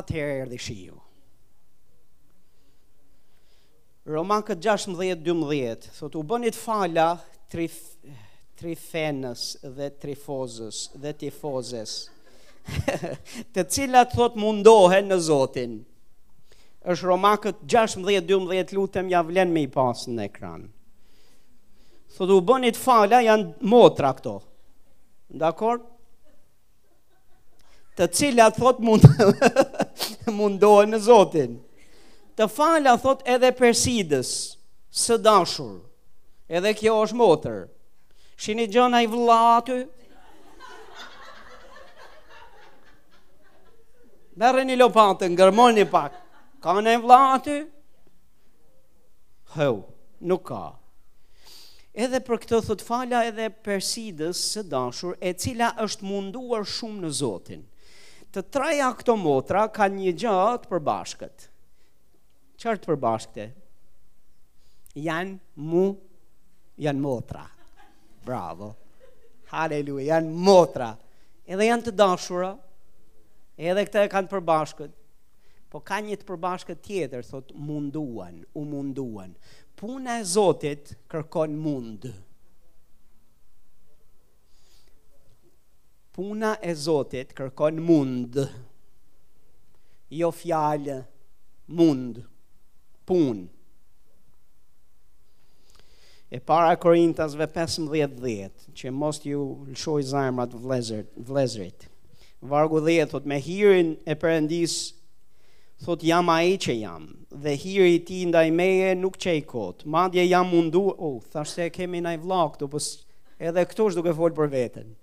atëherë erdhi shiu. Romakët gjashtëmbëdhjetë dymbëdhjetë, thotë, U bënit fala Trif, Trifenës dhe Trifozës dhe Tifozës, të cilat, thotë, mundohen në Zotin. është Romakët gjashtëmbëdhjetë dymbëdhjetë, lutem, ja vlen me i pas në ekran. Thotë, u bënit fala, janë motra këto. Dakord? të cilat thot mund mundohen në Zotin. Të fala thot edhe Persidës, së dashur. Edhe kjo është motër. Shini gjeni naj vëlla aty? Merreni lopatën, gërmoni pak. Ka naj vëlla aty? Heu, nuk ka. Edhe për këtë thot fala edhe Persidës së dashur, e cila është munduar shumë në Zotin. Të treja këto motra kanë një gjë të përbashkët. Çfarë të përbashkëte? Jan mu janë motra. Bravo. Haleluja, janë motra. Edhe janë të dashura. Edhe këtë e kanë përbashkët. Po ka një të përbashkët tjetër, thot munduan, u munduan. Puna e Zotit kërkon mund. Puna e Zotit kërkon mund. Jo fjalë mund. Pun. E para Korintasve 15:10, që mos t'ju lëshoj zemrat vëllezërit. Vargu 10 thot me hirin e Perëndisë thot jam ai që jam dhe hiri i tij ndaj meje nuk qe kot. Madje jam mundu, u oh, thashë se kemi naj vlla këtu, po edhe këtu është duke fol për veten.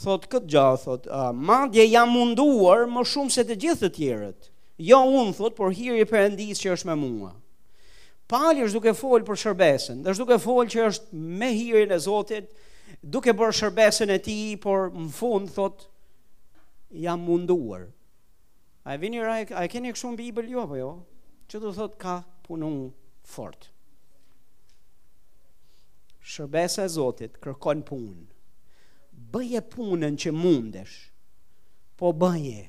Thot këtë gjë, thot, uh, madje jam munduar më shumë se të gjithë të tjerët. Jo unë thot, por hiri i Perëndisë që është me mua. Pali është duke folë për shërbesën, dhe është duke folë që është me hirin e Zotit, duke bërë shërbesën e tij, por në fund, thot, jam munduar. A e vini re, a e keni këshu në Bibel, jo apo jo, që do thot, ka punu fort. Shërbesa e Zotit kërkon punë. Bëje punën që mundesh, po bëje,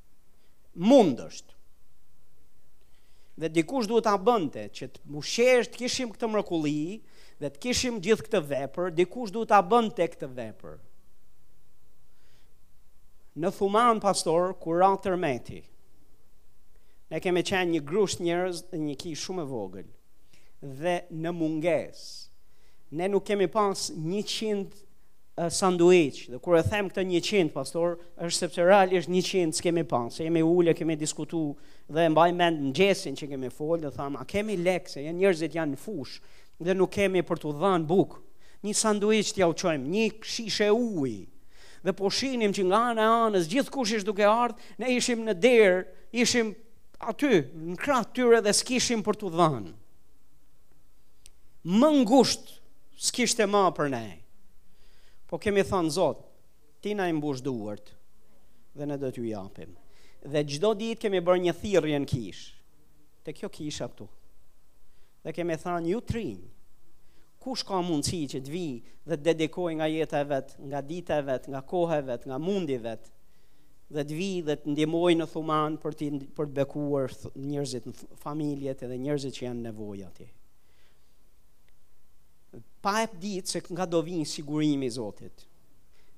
Mund është. Dhe dikush duhet ta bënte që të mund të kishim këtë mrekulli dhe të kishim gjithë këtë vepër, dikush duhet ta bënte këtë vepër. Në Thumanë pastor kur ra tërmeti. Ne kemi qenë një grusht njerëz dhe një kishë shumë e vogël dhe në mungesë. Ne nuk kemi pas 100 sanduiç. Dhe kur e them këtë 100 pastor, është sepse realisht 100 s'kemi pas, se jemi ulë, kemi diskutu dhe mbaj mend mëngjesin që kemi fol dhe thamë, a kemi lek se janë njerëzit janë në fushë dhe nuk kemi për t'u dhanë bukë. Një sanduiç t'ja u çojmë, një shishe ujë. Dhe po shihnim që nga ana e anës gjithkush ish duke ardh, ne ishim në derë, ishim aty në krah të tyre dhe s'kishim për t'u dhanë. më ngushtë s'kishte ma për ne. Po kemi thanë Zot, ti na i mbush duart dhe ne do t'ju japim. Dhe çdo ditë kemi bërë një thirrje në kishë. Te kjo kisha këtu. Dhe kemi thanë ju të rinj. Kush ka mundësi që të vijë dhe të dedikojë nga jeta e vet, nga dita e vet, nga koha e vet, nga mundi i vet, dhe të vijë dhe të ndihmojë në Thumanë për të për të bekuar njerëzit në familjet edhe njerëzit që janë në nevojë atje. Pa e ditë se nga do vijë sigurimi i Zotit.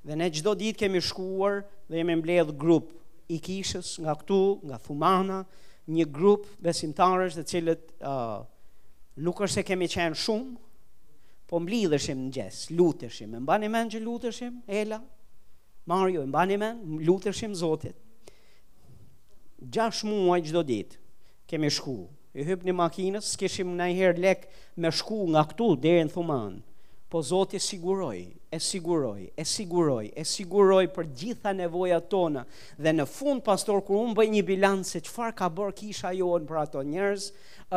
Dhe ne çdo ditë kemi shkuar dhe jemi mbledh grup i kishës nga këtu, nga Thumana, një grup besimtarësh të cilët uh, nuk është se kemi qenë shumë, po mblidheshim mëngjes, luteshim, e mbani mend që luteshim, Ela, Mario, e mbani mend, luteshim Zotit. Gjashtë muaj çdo ditë, kemi shku. I hypnim makinës, s'kishim najherë lek me shku nga këtu deri në Thumanë. Po Zoti e siguroi, e siguroi, e siguroi, e siguroi për gjitha nevojat tona. Dhe në fund, pastor, kur unë bëj një bilanc se çfarë ka bërë kisha jonë për ato njerëz,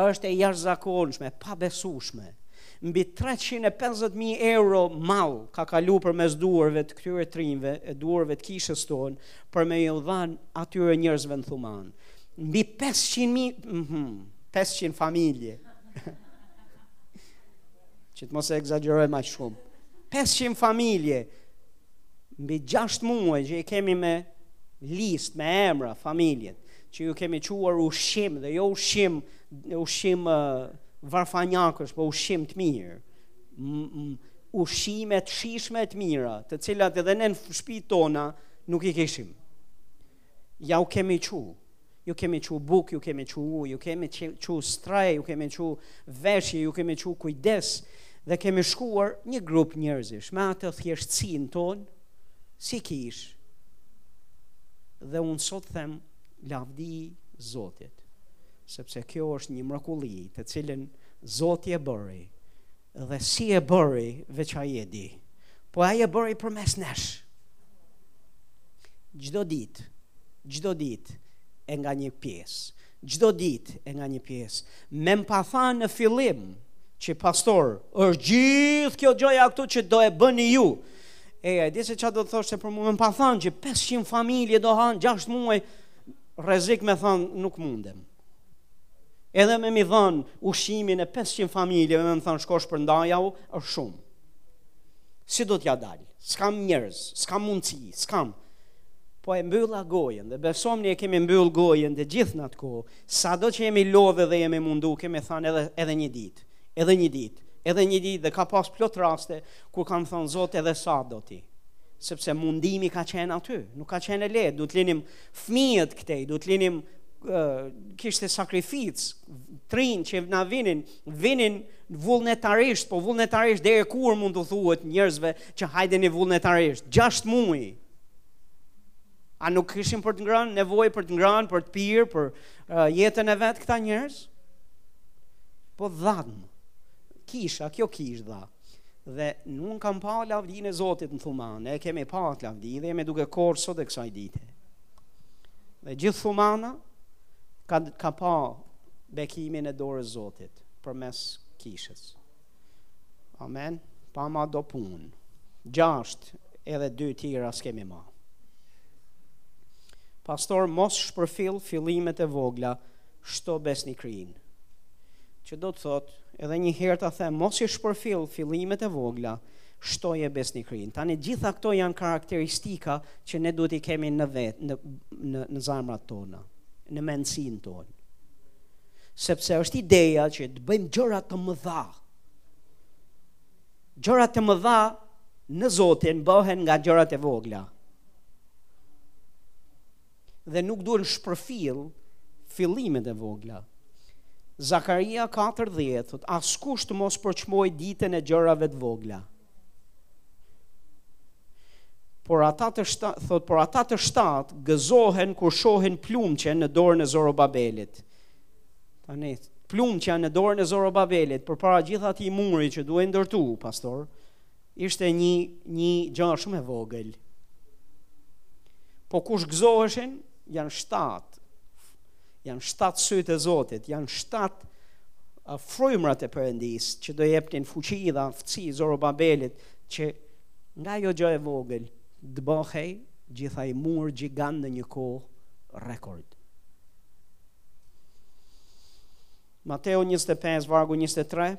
është e jashtëzakonshme, e pabesushme. Mbi treqind e pesëdhjetë mijë euro mall ka kalu përmes duarve të këtyre të rinjve e duarve të kishës tonë për me iu dhanë atyre njerëzve në Thumanë. Mbi pesëqind mijë, mhm, pesëqind familje. Që të mos e ekzagjeroj më shumë. Pesëqind familje. Mbi gjashtë muaj që i kemi me listë me emra familjet që iu kemi çuar ushqim dhe jo ushqim ushqim varfanjakësh, po ushqim të mirë, ushqime të shijshme të mira, të cilat edhe ne në shpi tona nuk i kishim. Ja u kemi çu, iu kemi çu bukë, iu kemi çu ujë, iu kemi çu strehë, iu kemi çu veshje, iu kemi çu kujdes, dhe kemi shkuar një grup njerëzish, me atë thjeshtësinë tonë, si kishë. Dhe unë sot them, Lavdi Zotit, sepse kjo është një mrekulli të cilën Zoti e bëri dhe si e bëri veç ai e di. Po ai e bëri përmes nesh. Çdo ditë, çdo ditë e nga një pjesë, çdo ditë e nga një pjesë. Me më pa thanë në fillim që pastor, është gjithë kjo gjaja këtu që do e bëni ju. E, e di se qa do të thoshte për mua, me pa thanë që 500 familje do hanë 6 muaj, rezik me thanë nuk mundem. Edhe me mi thanë ushqimin e 500 familje, me më thanë shko shpërndajau, është shumë. Si do t'ja dal? S'kam njerëz, s'kam mundësi, s'kam. Po e mbylla gojën dhe besomni e kemi mbyllë gojën të gjithë në atë kohë, sado që jemi lodhë dhe jemi mundu, kemi thanë edhe, edhe një ditë, edhe një ditë, edhe një ditë dhe ka pas plot raste, Kur kam thënë Zot edhe sa do ti? Sepse mundimi ka qenë aty, nuk ka qenë e lehtë, duhet linim fëmijët këtej, duhet linim kishte sakrificë, t'rinj që na vinin, vinin vullnetarisht, po vullnetarisht deri kur mund t'u thuhet njerëzve që hajdeni vullnetarisht, 6 muaj. A nuk kishin për të ngrënë, nevojë për të ngrënë, për të pirë, për uh, jetën e vet këta njerëz? Po dhanë. Kisha, kjo kishë dha. Dhe ne kemi pa lavdinë e Zotit në Thumanë, ne kemi pa atë lavdi dhe jemi duke korë sot e kësaj dite. Dhe gjithë Thumana ka, ka pa bekimin e dorës Zotit përmes kishës. Amen, prap ma do punë. Gjashtë edhe dy tjera s'kemi ma. Pastor, mos shpërfil fillimet e vogla, shto besnikërinë. Që do të thotë, edhe një herë ta them, mos i shpërfill fillimet e vogla, shtoje besnikërinë. Tani t'gjitha këto janë karakteristika që ne duhet i kemi në vete, në, në, në zemrat tona, në mendësin tonë. Sepse është ideja që të bëjmë gjëra të mëdha. Gjëra të mëdha në Zotin bëhen nga gjërat e vogla. dhe nuk duhen shpërfillë fillimet e vogla. Zakaria 4.10 thotë, askush të mos përçmojë ditën e gjërave të vogla. Por ata të shtatë, thotë, por ata të shtatë gëzohen kur shohin plumbçen në dorën e Zorobabelit. Tani, plumbçja në dorën e Zorobabelit, përpara gjithë atij muri që duhej ndërtu, pastor, Ishte një, një gja shumë e vogël. Po kush gëzoheshin, janë shtatë. Janë shtatë sytë e Zotit, janë shtatë frymrat e Perëndisë që do jepnin fuqi dhe aftësi Zorobabelit që nga ajo gjë e vogël të bëhej gjithë ai mur gjigant në një kohë rekord. Mateu 25, vargu 23,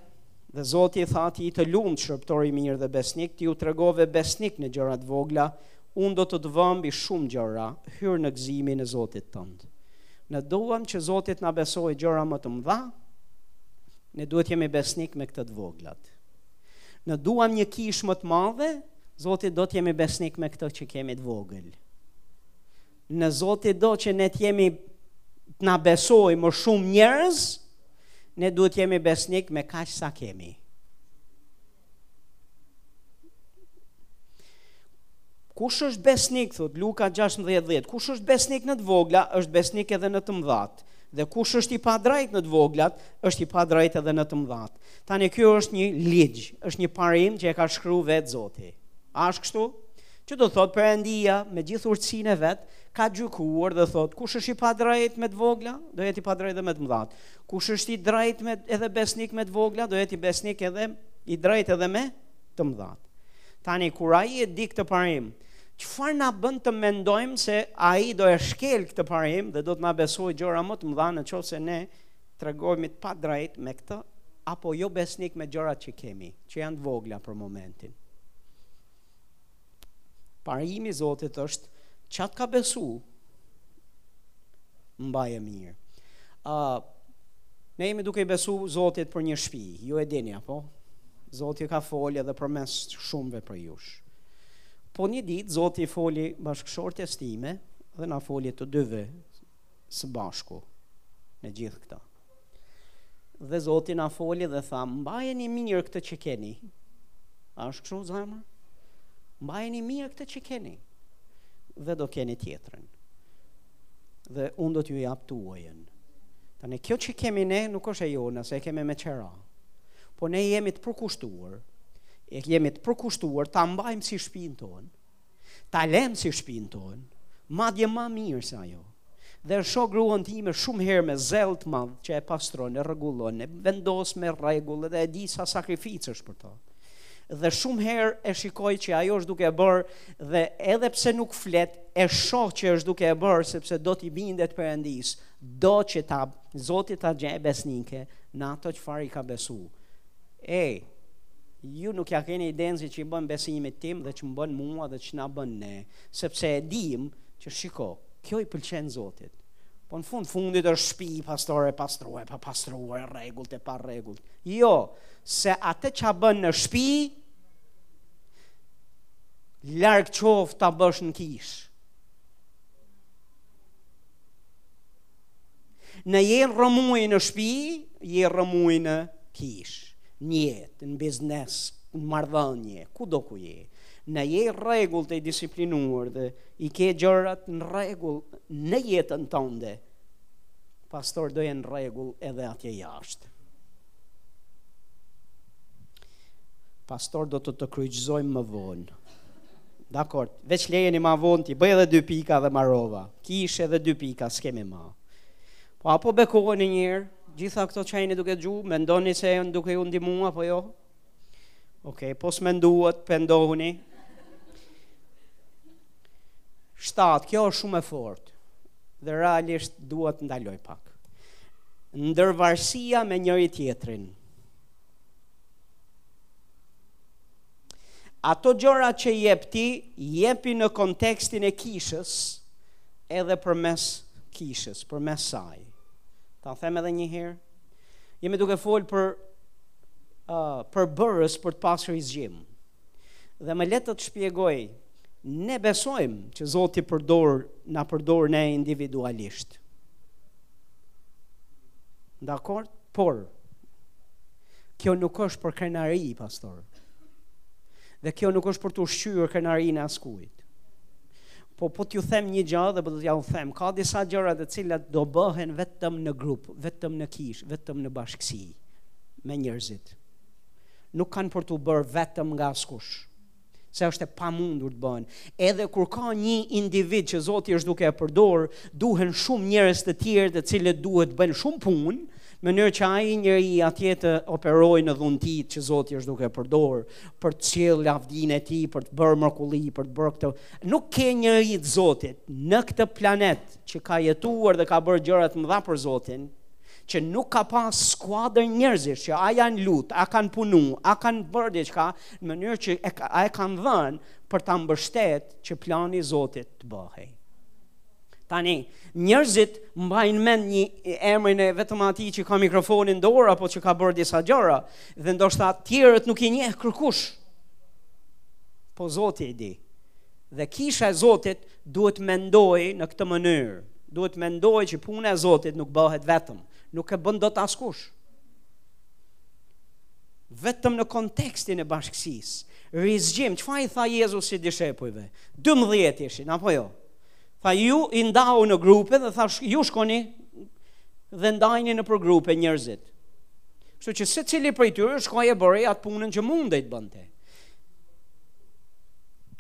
dhe Zoti i tha atij të lumtë shërbëtor i mirë dhe besnik, ti u tregove besnik në gjërat e vogla, unë do të të vë mbi shumë gjëra, hyr në gëzimin e Zotit tënd. Në duham që Zoti të na besojë gjëra më të mëdha, ne duhet të jemi besnik me këto të voglat. Në duham një kishë më të madhe, Zoti do të jemi besnik me këtë që kemi të vogël. Në Zoti do që ne të jemi të na besojë më shumë njerëz, ne duhet të jemi besnik me kaq sa kemi. Kush është besnik, thotë Luka 16.10, kush është besnik në të vogla, është besnik edhe në të mëdhatë. Dhe kush është i padrejtë në të voglat, është i padrejtë edhe në të mëdhatë. Tani kjo është një ligj, është një parim që e ka shkru vetë Zoti. A është kështu? Që do thotë Perëndia me gjithë urtësinë e vet ka gjykuar dhe thotë kush është i padrejtë me të vogla, do jetë i padrejtë dhe me të mëdha. Kush është i drejtë me edhe besnik me të vogla, do jetë i besnik edhe i drejtë edhe me të mëdha. Tani kur ai e di këtë parim, çfarë na bën të mendojmë se ai do e shkel këtë parim dhe do të na besojë gjëra më të mëdha në qoftë se ne tregohemi të padrejtë me këtë apo jo besnik me gjërat që kemi, që janë të vogla për momentin. Parimi i Zotit është ça të ka besu. Mbaje mirë. A ne jemi duke i besu Zotit për një shpi, ju e dini apo? Zoti ka folë edhe përmes shumëve prej jush. Po një ditë, Zoti i foli bashkëshortjes time dhe na foli të dyve, së bashku me gjithë këta. Dhe Zoti na foli dhe tha, mbajeni mirë këtë që keni. A është kështu zemër? Mbajeni mirë këtë që keni. Dhe do keni tjetrën. Dhe unë do t'ju jap tuajën. Tani kjo që kemi ne nuk është e jona, se e kemi me qera. Po ne jemi të përkushtuar. E jemi të përkushtuar ta mbajmë si shpinë tonë. Ta lem si shpinë tonë, madje ma mirë se ajo. Dhe e shoh gruan time shumë herë me zell të madh që e pastron, e rregullon, e vendos me rregull dhe e di sa sakrifica bën për to. Dhe shumë herë e shikoj që ajo është duke e bërë dhe edhe pse nuk flet, e shoh që është duke e bërë sepse do t'i bindet Perëndisë, do që ta Zoti ta gjejë besnike në ato çfarë i ka besu. Ej, ju nuk ja keni idenë se ça i bën besimit tim dhe ça më bën mua dhe ça na bën ne, sepse e dimë që shiko, kjo i pëlqen Zotit. Po në fund fundit është shpi pastor e pastruar e papastruar e rregullt e parregullt. Jo, se atë ça bën në shpi larg qoftë ta bësh në kishë. Në je rrëmujë në shpi, je rrëmujë në kishë, në jetë, në biznes, në marrëdhënie, kudo ku je. Në je rregullt e i disiplinuar dhe i ke gjërat në rregull në jetën tënde, pastor do jenë rregull edhe atje jashtë. Pastor do të të kryqëzojmë më vonë. Dakord, veç lejeni ma vonë t'i bëj edhe dy pika dhe mbarova. Kish edhe dy pika, s'kemi ma. Po apo bekoheni njëherë, gjitha këto që jeni duke dëgju, mendoni se janë duke ju ndihmu, apo jo? Ok, po s'menduat, pendohuni. Shtatë, kjo është shumë e fortë, dhe realisht duhet ndaloj pak. Ndërvarësia me njëri-tjetrin, Ato gjëra që jep ti, jepi në kontekstin e kishës, edhe përmes kishës, përmes saj. Ta them edhe një herë, jemi duke folë për uh, përbërës për të pas rizgjim. Dhe më le të të shpjegoj, ne besojmë që Zoti përdor, na përdor ne individualisht. Dakord? Por, Kjo nuk është për krenari, pastor. Dhe kjo nuk është për të ushqyer krenarinë e askujt. Po po t'ju them një gjë dhe po do t'jua them, ka disa gjëra të cilat do bëhen vetëm në grup, vetëm në kishë, vetëm në bashkësi me njerëzit. Nuk kanë për t'u bërë vetëm nga askush. se është e pamundur të bëhen. Edhe kur ka një individ që Zoti është duke e përdor, duhen shumë njerëz të tjerë të cilët duhet të bëjnë shumë punë, në mënyrë që ai njeri atje të operojë në dhuntitë që Zoti është duke e përdor për të sjellë lavdinë e tij, për të bërë mrekulli, për të bërë këtë. Nuk ke njeri të Zotit në këtë planet që ka jetuar dhe ka bërë gjëra të mëdha për Zotin, që nuk ka pas skuadër njerëzish që a janë lut, a kanë punu, a kanë bërë diçka, në mënyrë që e, a e kanë dhënë për ta mbështet që plani i Zotit të bëhej. Tani, njerëzit mbajnë mend një emrin e vetëm atij që ka mikrofonin dorë apo që ka bërë disa gjëra dhe ndoshta të tjerët nuk i njeh kërkush. Po Zoti e di. Dhe kisha e Zotit duhet mendojë në këtë mënyrë. Duhet mendojë që puna e Zotit nuk bëhet vetëm, nuk e bën dot askush. vetëm në kontekstin e bashkësisë. Rizgjim, çfarë i tha Jezusi dishepujve? Dymbëdhjetë ishin, apo jo? Tha ju i ndau në grupe dhe tha ju shkoni dhe ndajni nëpër grupe njerëzit. Kështu që secili prej tyre shkoi e bëri atë punën që mundej të bënte.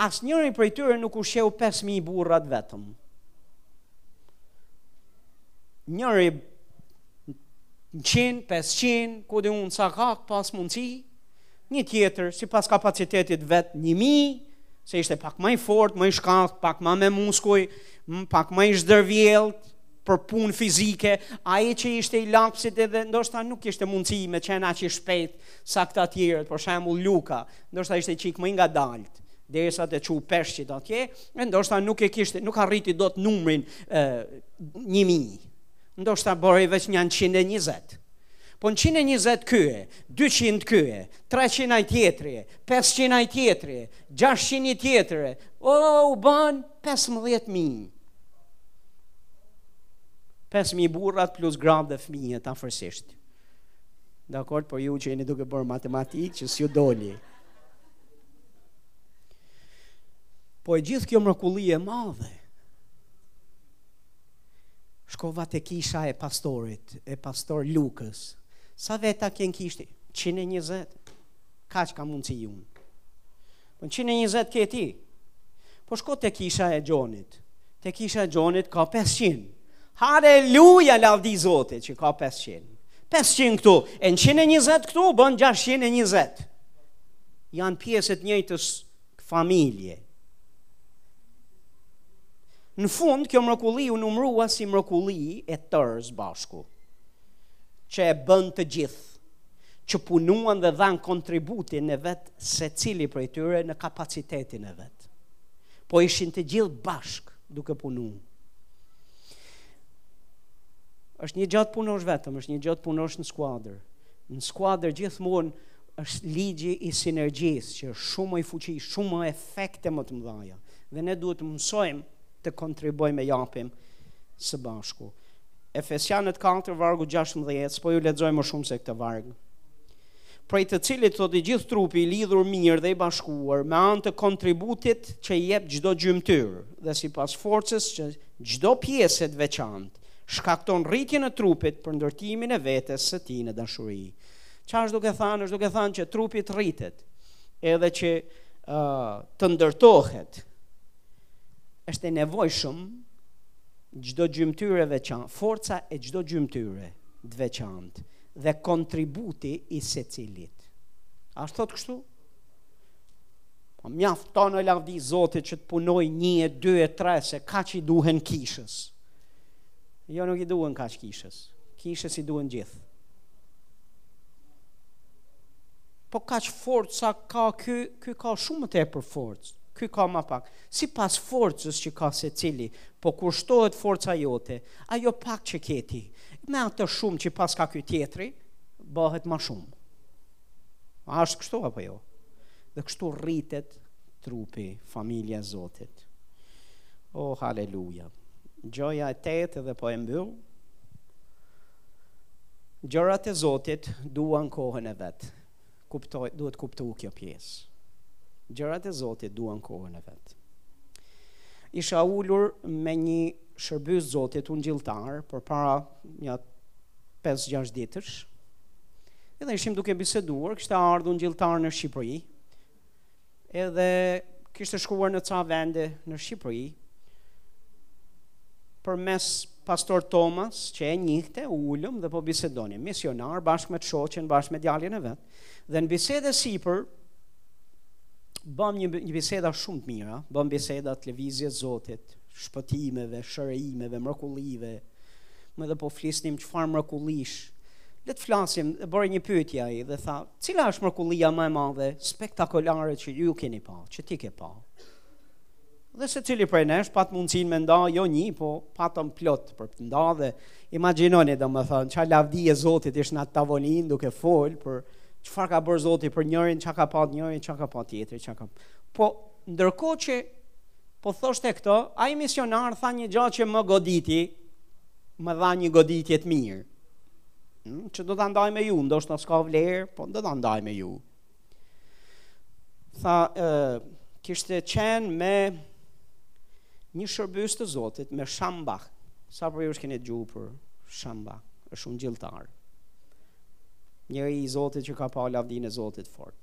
Asnjëri prej tyre nuk ushqeu 5.000 burrat vetëm. Njëri 100, 500, ku di unë sa ka pas mundësi, një tjetër, sipas kapacitetit t'vet, një mijë, se ishte pak ma i fortë, ma i shkathët, pak ma me muskuj, pak më i zhdërvjellët, për punë fizike, ai që ishte i lapsit edhe, ndoshta nuk kishte mundësi me qenë aq i shpejt, sa këta tjerët, për shembull Luka, ndoshta ishte çik më i ngadaltë, derisa të çu peshqit atje, e ndoshta nuk e kishte, nuk arriti dot numrin e, një mijë. Ndoshta bëri veç nja njëqind e njëzet. Po njëqind e njëzet ky e, dyqind ky e, treqind ai tjetri e, pesëqind ai tjetri e, gjashtëqind ai tjetri e, o, u banë pesëmbëdhjetë mijë. Pesë mijë burrat plus gratë dhe fëmijët afërsisht. Dakord, për ju që jeni duke bërë matematikë që s'ju doli. Po e gjithë kjo mrekulli e madhe. Shkova te kisha e pastorit, e pastor Lukës. Sa veta ke në kishë ti? 120. Kaq kam mundësi unë. Po 120 ke ti. Po shko te kisha e Gjonit. Te kisha e Gjonit ka 500. Haleluja, lavdi Zotit që ka 500. 500 këtu, e në 120 këtu, bën 620. Janë pjesë e t'njëjtës familje. Në fund, kjo mrokulli u numrua si mrokulli e tërë, së bashku, që e bënë të gjithë, që punuan dhe dhanë kontributin e vet secili prej tyre në kapacitetin e vet. Po ishin të gjithë bashkë duke punu. është një gja të punosh vetëm, është një gja të punosh në skuadrë. Në skuadrë gjithmonë Është ligji i sinergjisë që është shumë më i fuqi, shumë më efekte më të mëdhaja. Dhe ne duhet të mësojmë të kontribuojmë e t'japim së bashku. Efesianët 4 vargu 16, po ju lexoj më shumë se këtë varg. Prej të cilit thotë i gjithë trupi i lidhur mirë dhe i bashkuar me anë të kontributit që i jep çdo gjymtyrë dhe sipas forcës së çdo pjese të veçantë shkakton rritjen e trupit për ndërtimin e vetes së tij në dashuri. Ça është duke thanë, është duke thanë që trupi të rritet, edhe që uh, të ndërtohet, është e nevojshme çdo gjymtyrë veçan, forca e çdo gjymtyre të veçantë dhe kontributi i secilit. A është thotë kështu? Po mjafton lavdi Zotit që të punojë një e dy e tre se kaq i duhen kishës. Jo nuk i duhen kaq kishës. Kishës i duhen gjithë. Po kaq forcë sa ka ky, ky ka shumë tepër forcë. Ky ka ma pak. Sipas forcës që ka secili, po kur shtohet forca jote, ajo pak që ke ti, me atë shumë që paska ky tjetri, bahet ma shumë. A është kështu apo jo? Dhe kështu rritet trupi, familja e Zotit. O, oh, haleluja. Gjëja e tetë dhe po e mbyll. Gjërat e Zotit duan kohën e vet. Kuptoje, duhet kuptu kjo pjesë. Gjërat e Zotit duan kohën e vet. Isha ulur me një shërbyes Zotit ungjilltar, përpara një pesë-gjashtë ditësh, edhe ishim duke biseduar, kishte ardhur ungjilltar në Shqipëri, edhe kishte shkuar në ca vende në Shqipëri, përmes pastor Thomas, që e njihte, u ulëm dhe po bisedonim, misionar, bashkë me të shoqen, bashkë me djalin e vet, Dhe në bisedë e sipër, bëmë një, një biseda shumë të mira, bëmë biseda të lëvizjes Zotit, shpëtimeve, shërimeve, mrekullive, edhe po flisnim çfarë mrekullish, le të flasim, dhe bëri një pyetje ai dhe tha, cila është mrekullia më e madhe, spektakulare që ju keni pa, që ti ke pa. Dhe secili prej nesh pat mundësinë me nda, jo një, po patëm plot për të nda dhe imaginoni domethënë, ça lavdi e Zotit ishte në tavolinë duke folë për çfarë ka bërë Zoti për njërin, ça ka pa njëri, ça ka pa tjetri, ça ka... Po, ndërkohë që po thoshte këto, ai misionar tha një gjë që më goditi, më dha një goditje të mirë. Hmm, që do ta ndaj me ju, ndoshta s'ka vlerë, po do ta ndaj me ju. Tha, e, kishte qenë me një shërbyes të Zotit, me Shambach. Sa prej jush keni dëgju për Shambach, është ungjilltar. Njeri i Zotit që ka pa lavdinë e Zotit fort.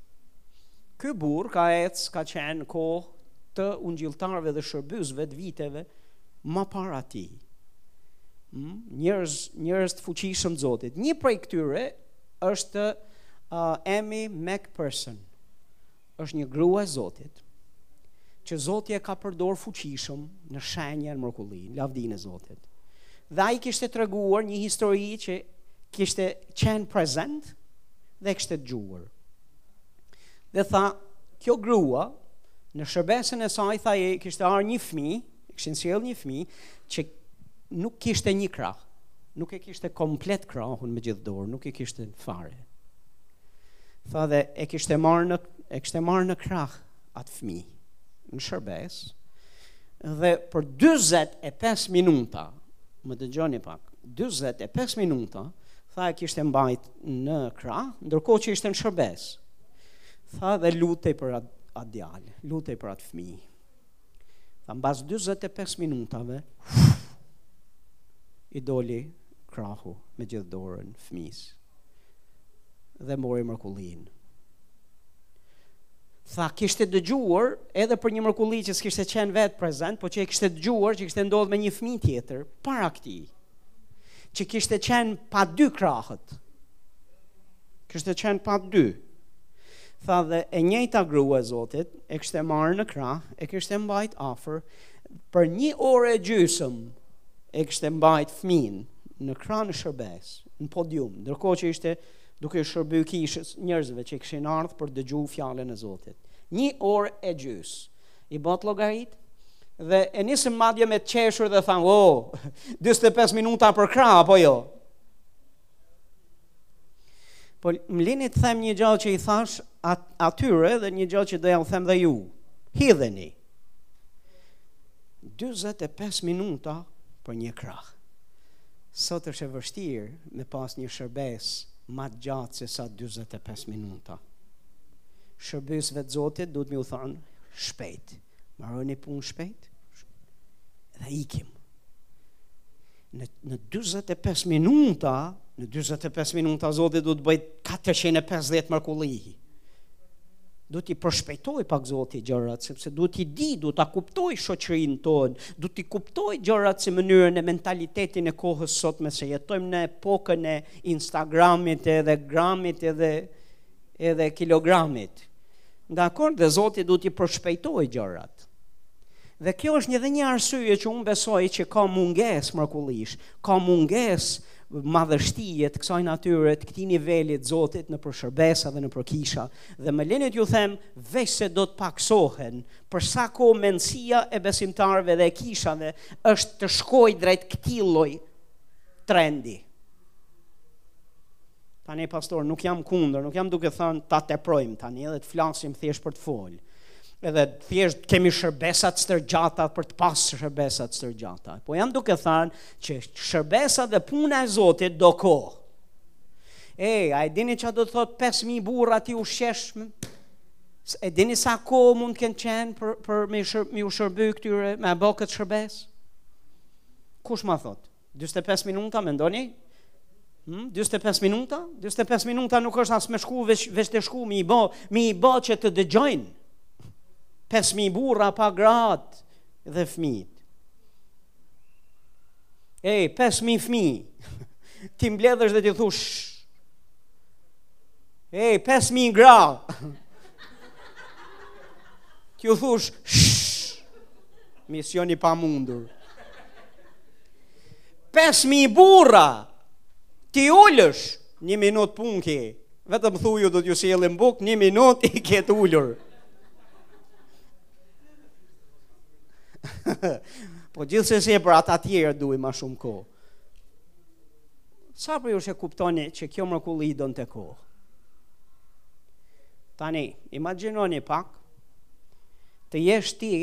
Ky burrë ka ecë, ka qenë kohët e ungjilltarëve dhe shërbyesve të viteve, ma para tij. Hmm? Njerëz, njerëz të fuqishëm të Zotit. Një prej këtyre, është uh, Amy McPherson. Është një grua e Zotit që Zoti e ka përdor fuqishëm në shenja e mrekulli, lavdinë e Zotit. Dhe ai kishte treguar një histori që kishte qenë prezent dhe kishte dëgjuar. Dhe tha, kjo grua në shërbesën e saj tha i kishte ardhur një fëmijë E kishin sjellë një fëmijë që nuk kishte një krah, nuk e kishte komplet krahun me gjithë dorë, nuk e kishte fare. Tha dhe e kishte marrë në e kishte marrë në krah atë fëmijë në shërbesë. Dhe për 45 minuta, më dëgjoni pak, 45 minuta tha e kishte mbajt në krah, ndërkohë që ishte në shërbesë. Tha dhe lutej për atë djalë, lutej për atë fëmijë. Tha mbas 45 minutave i doli krahu me gjithë dorën fëmijës dhe mori mrekullinë. Tha kishte dëgjuar edhe për një mrekulli që s'kishte qenë vetë prezent, po që e kishte dëgjuar që kishte ndodh me një fëmijë tjetër, para këtij, që kishte qenë pa dy krahët, kishte qenë pa dy, Tha dhe e njëjta grua e Zotit e kishte marrë në krah, e kishte mbajt afër për një orë e gjysëm e kishte mbajt fëmijën në krah në shërbesë, në podium, ndërkohë që ishte duke i shërby kishës njerëzve që kishin ardhur për të dëgju fjalën e Zotit. Një orë e gjys. I bâ llogaritë dhe e nisëm madje me të qeshur dhe thamë, "O, 45 minuta për krah apo jo?" Po më lini të them një gjë që i thashë at, atyre dhe një gjë që do jua them dhe ju. Hidheni. 45 minuta për një krah. Sot është e vështirë me pas një shërbesë ma të gjatë se sa 45 minuta. Shërbyesve të zotit duhet me u thanë shpejt. Maroni punë shpejt dhe ikim. Në, në 45 minuta, në 45 minuta Zoti duhet të bëjë 450 mrekulli. Duhet t'i përshpejtojë pak Zoti gjërat, sepse duhet t'i dijë, duhet ta kuptojë shoqërinë tonë, duhet t'i kuptojë gjërat si mënyrën e mentalitetin e kohës sot meqë jetojmë në epokën e Instagramit edhe gramit edhe edhe kilogramit. Dakord, dhe Zoti duhet t'i përshpejtojë gjërat. Dhe kjo është një dhe një arsye që unë besoj që ka mungesë mrekullish, ka mungesë madhështie të kësaj natyre të këtij niveli të zotit nëpër shërbesa dhe nëpër kisha. Dhe më leni t'ju them, veç se do të pakësohen, për sa kohë mendësia e besimtarëve dhe e kishave është të shkojë drejt këtij lloj trendi. Tani pastor, nuk jam kundër, nuk jam duke thënë ta teprojmë tani edhe të flasim thjesht për të fol. Edhe thjesht kemi shërbesat të stërgjata për të pas shërbesat stërgjata. Po jam duke thënë që shërbesa dhe puna e Zotit do kohë. E, a e dini ça do të thotë 5.000 burra t'i ushqejmë? E dini sa kohë mund të ketë qenë për, për me, shër, me u shërby këtyre me e bo këtë shërbesë? Kush ma thotë? 45 minuta, mendoni? Hmm? 45 minuta? 45 minuta nuk është as me shku, veç, veç të shku, mi i bo, mi i bo që të dëgjojnë. 5.000 burra pa gratë dhe fmijt. Ej, 5.000 fmi, t'i mbledhësh dhe t'u thush, ej, 5.000 gra, t'ju thush, shh, mision i pamundur. 5000 burra t'i ulësh një minut punë ki vetëm thuju do t'ju sjellim bukë një minut i ke të ulur po gjithsesi për ata të tjerë duhet ma shumë kohë sa për ju, a e kuptoni që kjo mrekulli donte kohë tani imagjinoni pak të jesh ti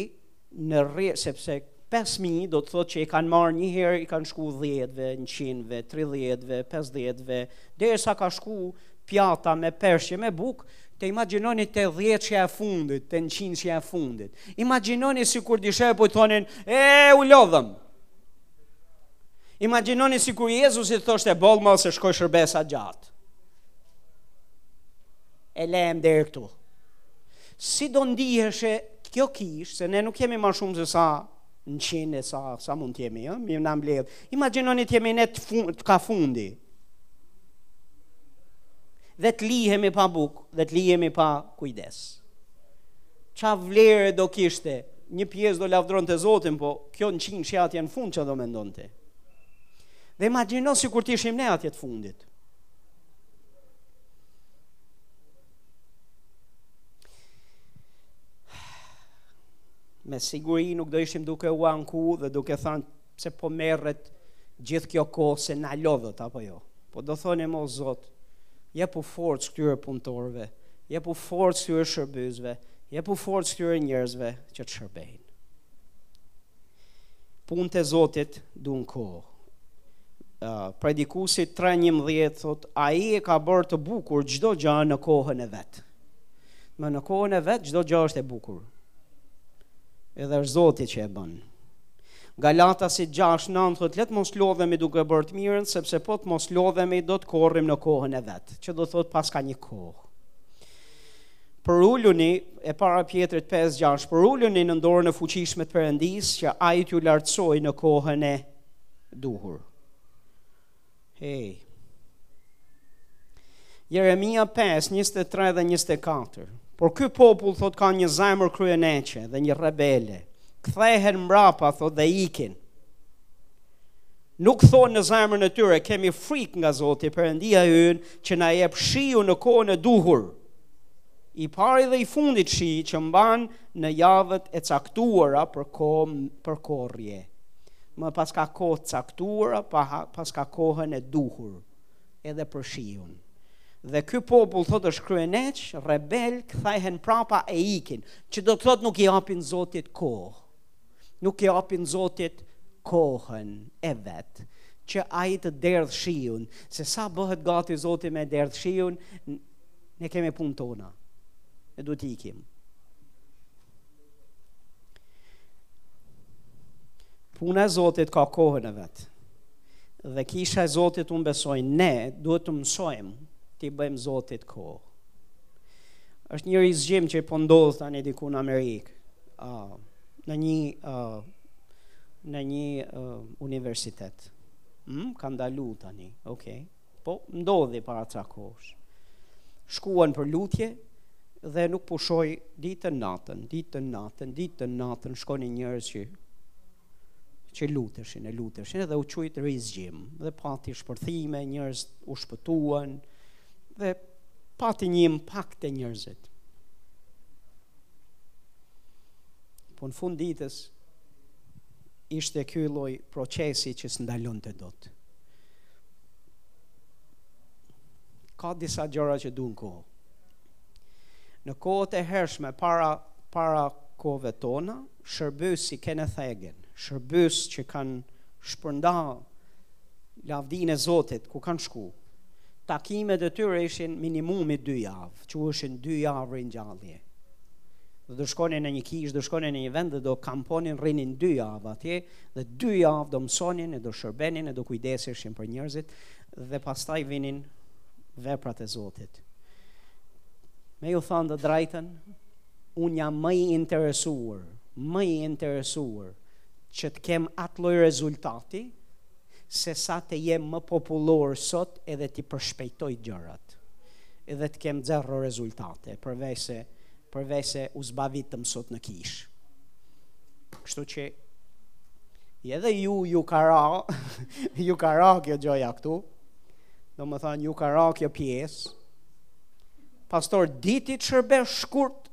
në rrje, sepse 5.000 do të thotë që i kanë marrë një herë, i kanë shku 10-ve, 100-ve, 30-ve, 50-ve, derisa ka shku pjata me peshq e me bukë, të imagjinoni te 10-shja e fundit, te 100-shja e fundit. Imagjinoni sikur dishepujt thonin, e, u lodhëm. Imagjinoni sikur Jezusi thoshte, e, boll ma se shkoi shërbesa gjatë. E lemë deri këtu. Si do ndiheshe kjo kishë, se ne nuk jemi ma shumë se sa njëqind e sa, sa mund të jemi, mbledhë. Imagjinoni të jemi ne te, fun, te ka fundi. Dhe të lihemi pa bukë, dhe të lihemi pa kujdes. Ça vlere do kishte, një pjesë do lavdronte Zotin, po kjo njëqindshe atje në fund ça do mendonte. Dhe imagjino sikur të ishim ne atje të fundit. Me siguri nuk do ishim duke u anku dhe duke thanë pse po merret gjithë kjo kohë se na lodhët apo jo. Po do thonim o Zot, jepu forcë këtyre punëtorëve, jepu forcë këtyre shërbyesve, jepu forcë këtyre njerëzve që të shërbejnë. Punët e Zotit duan kohë. Uh, predikusi 3.11 thotë, ai e ka bërë të bukur çdo gja në kohën e vet. Më në kohën e vet çdo gja është e bukur. Edhe është Zoti që e bën. Galatasit 6.9 thotë, le të mos lodhemi duke bërë të mirën, sepse po të mos lodhemi do të korrim në kohën e vet. Që do thotë paska një kohë. Përuluni, e para Pjetrit 5, 6, përuluni nën dorën e fuqishme të Perëndisë që ai t'ju lartësojë në kohën e duhur. Hej. Jeremia 5, 23 dhe 24. Por ky popull thotë ka një zemër kryeneçe dhe rebele. Kthehen mbrapa thotë dhe ikin. Nuk thonë në zemrën e tyre, kemi frikë nga Zoti, Perëndia ynë, që na jep shiun në kohën e duhur. I pari dhe i fundit shi që mban në javët e caktuara për kohë për korrje. Më paska kohë të caktuara, pa paska kohën e duhur edhe për shiun. Dhe ky popull thotë është kryeneç, rebel, kthehen prapa e ikin, që do të thotë nuk i japin Zotit kohë. Nuk i japin Zotit kohën e vet që ai të derdh shiun, se sa bëhet gati Zoti me derdh shiun, ne kemi punët tona. Ne duhet të ikim. Puna e Zotit ka kohën e vet. Dhe kisha e Zotit unë besoj, ne duhet të mësojmë t'i bëjmë Zotit kohë. Është një rizgjim që po ndodh tani diku në Amerikë në një në një universitet. Mm, ka ndalu tani, okay. Po, ndodhi para ca kohësh. Shkuan për lutje dhe nuk pushoi ditën natën, ditën natën, ditën natën, shkonin njerëz që që luteshin e luteshin dhe u quajt rizgjim dhe pati shpërthime, njerëz u shpëtuan dhe pati një impakt te njerëzit. Po në fund ditës ishte ky lloj procesi që s'ndalonte dot. Ka disa gjëra që duan kohë. Në kohët e hershme para para kohëve tona, shërbyes si Kenneth Hagin, shërbyes që kanë shpërnda lavdinë e Zotit, ku kanë shku, takimet e tyre ishin minimumi dy javë, që ishin dy javë ringjallje. Dhe do shkonin në një kishë, do shkonin në një vend dhe do kamponin rrinin dy javë atje, dhe dy javë do mësonin e do shërbenin e do kujdeseshin për njerëzit, dhe pastaj vinin veprat e Zotit. Me ju thanë të drejtën, Unë jam më i interesuar, më i interesuar që të kem atë lloj rezultati sesa të jem më popullor sot edhe t'i përshpejtoj gjërat. Edhe të kem zero rezultate, përveç se përveç se u zbavitëm sot në kishë. Kështu që edhe ju ju ka ra, ju ka ra kjo gjoja këtu, domethënë ju ka ra kjo pjesë, Pastor, di ti të shërbesh shkurt?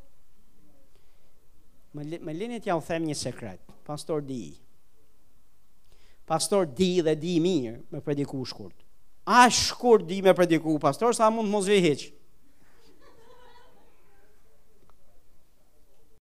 Më, më linit t'jua them një sekret. Pastor, di. Pastor, di dhe di mirë me prediku shkurt. Aq shkurt di me prediku, pastor, sa mund të mos vij hiç.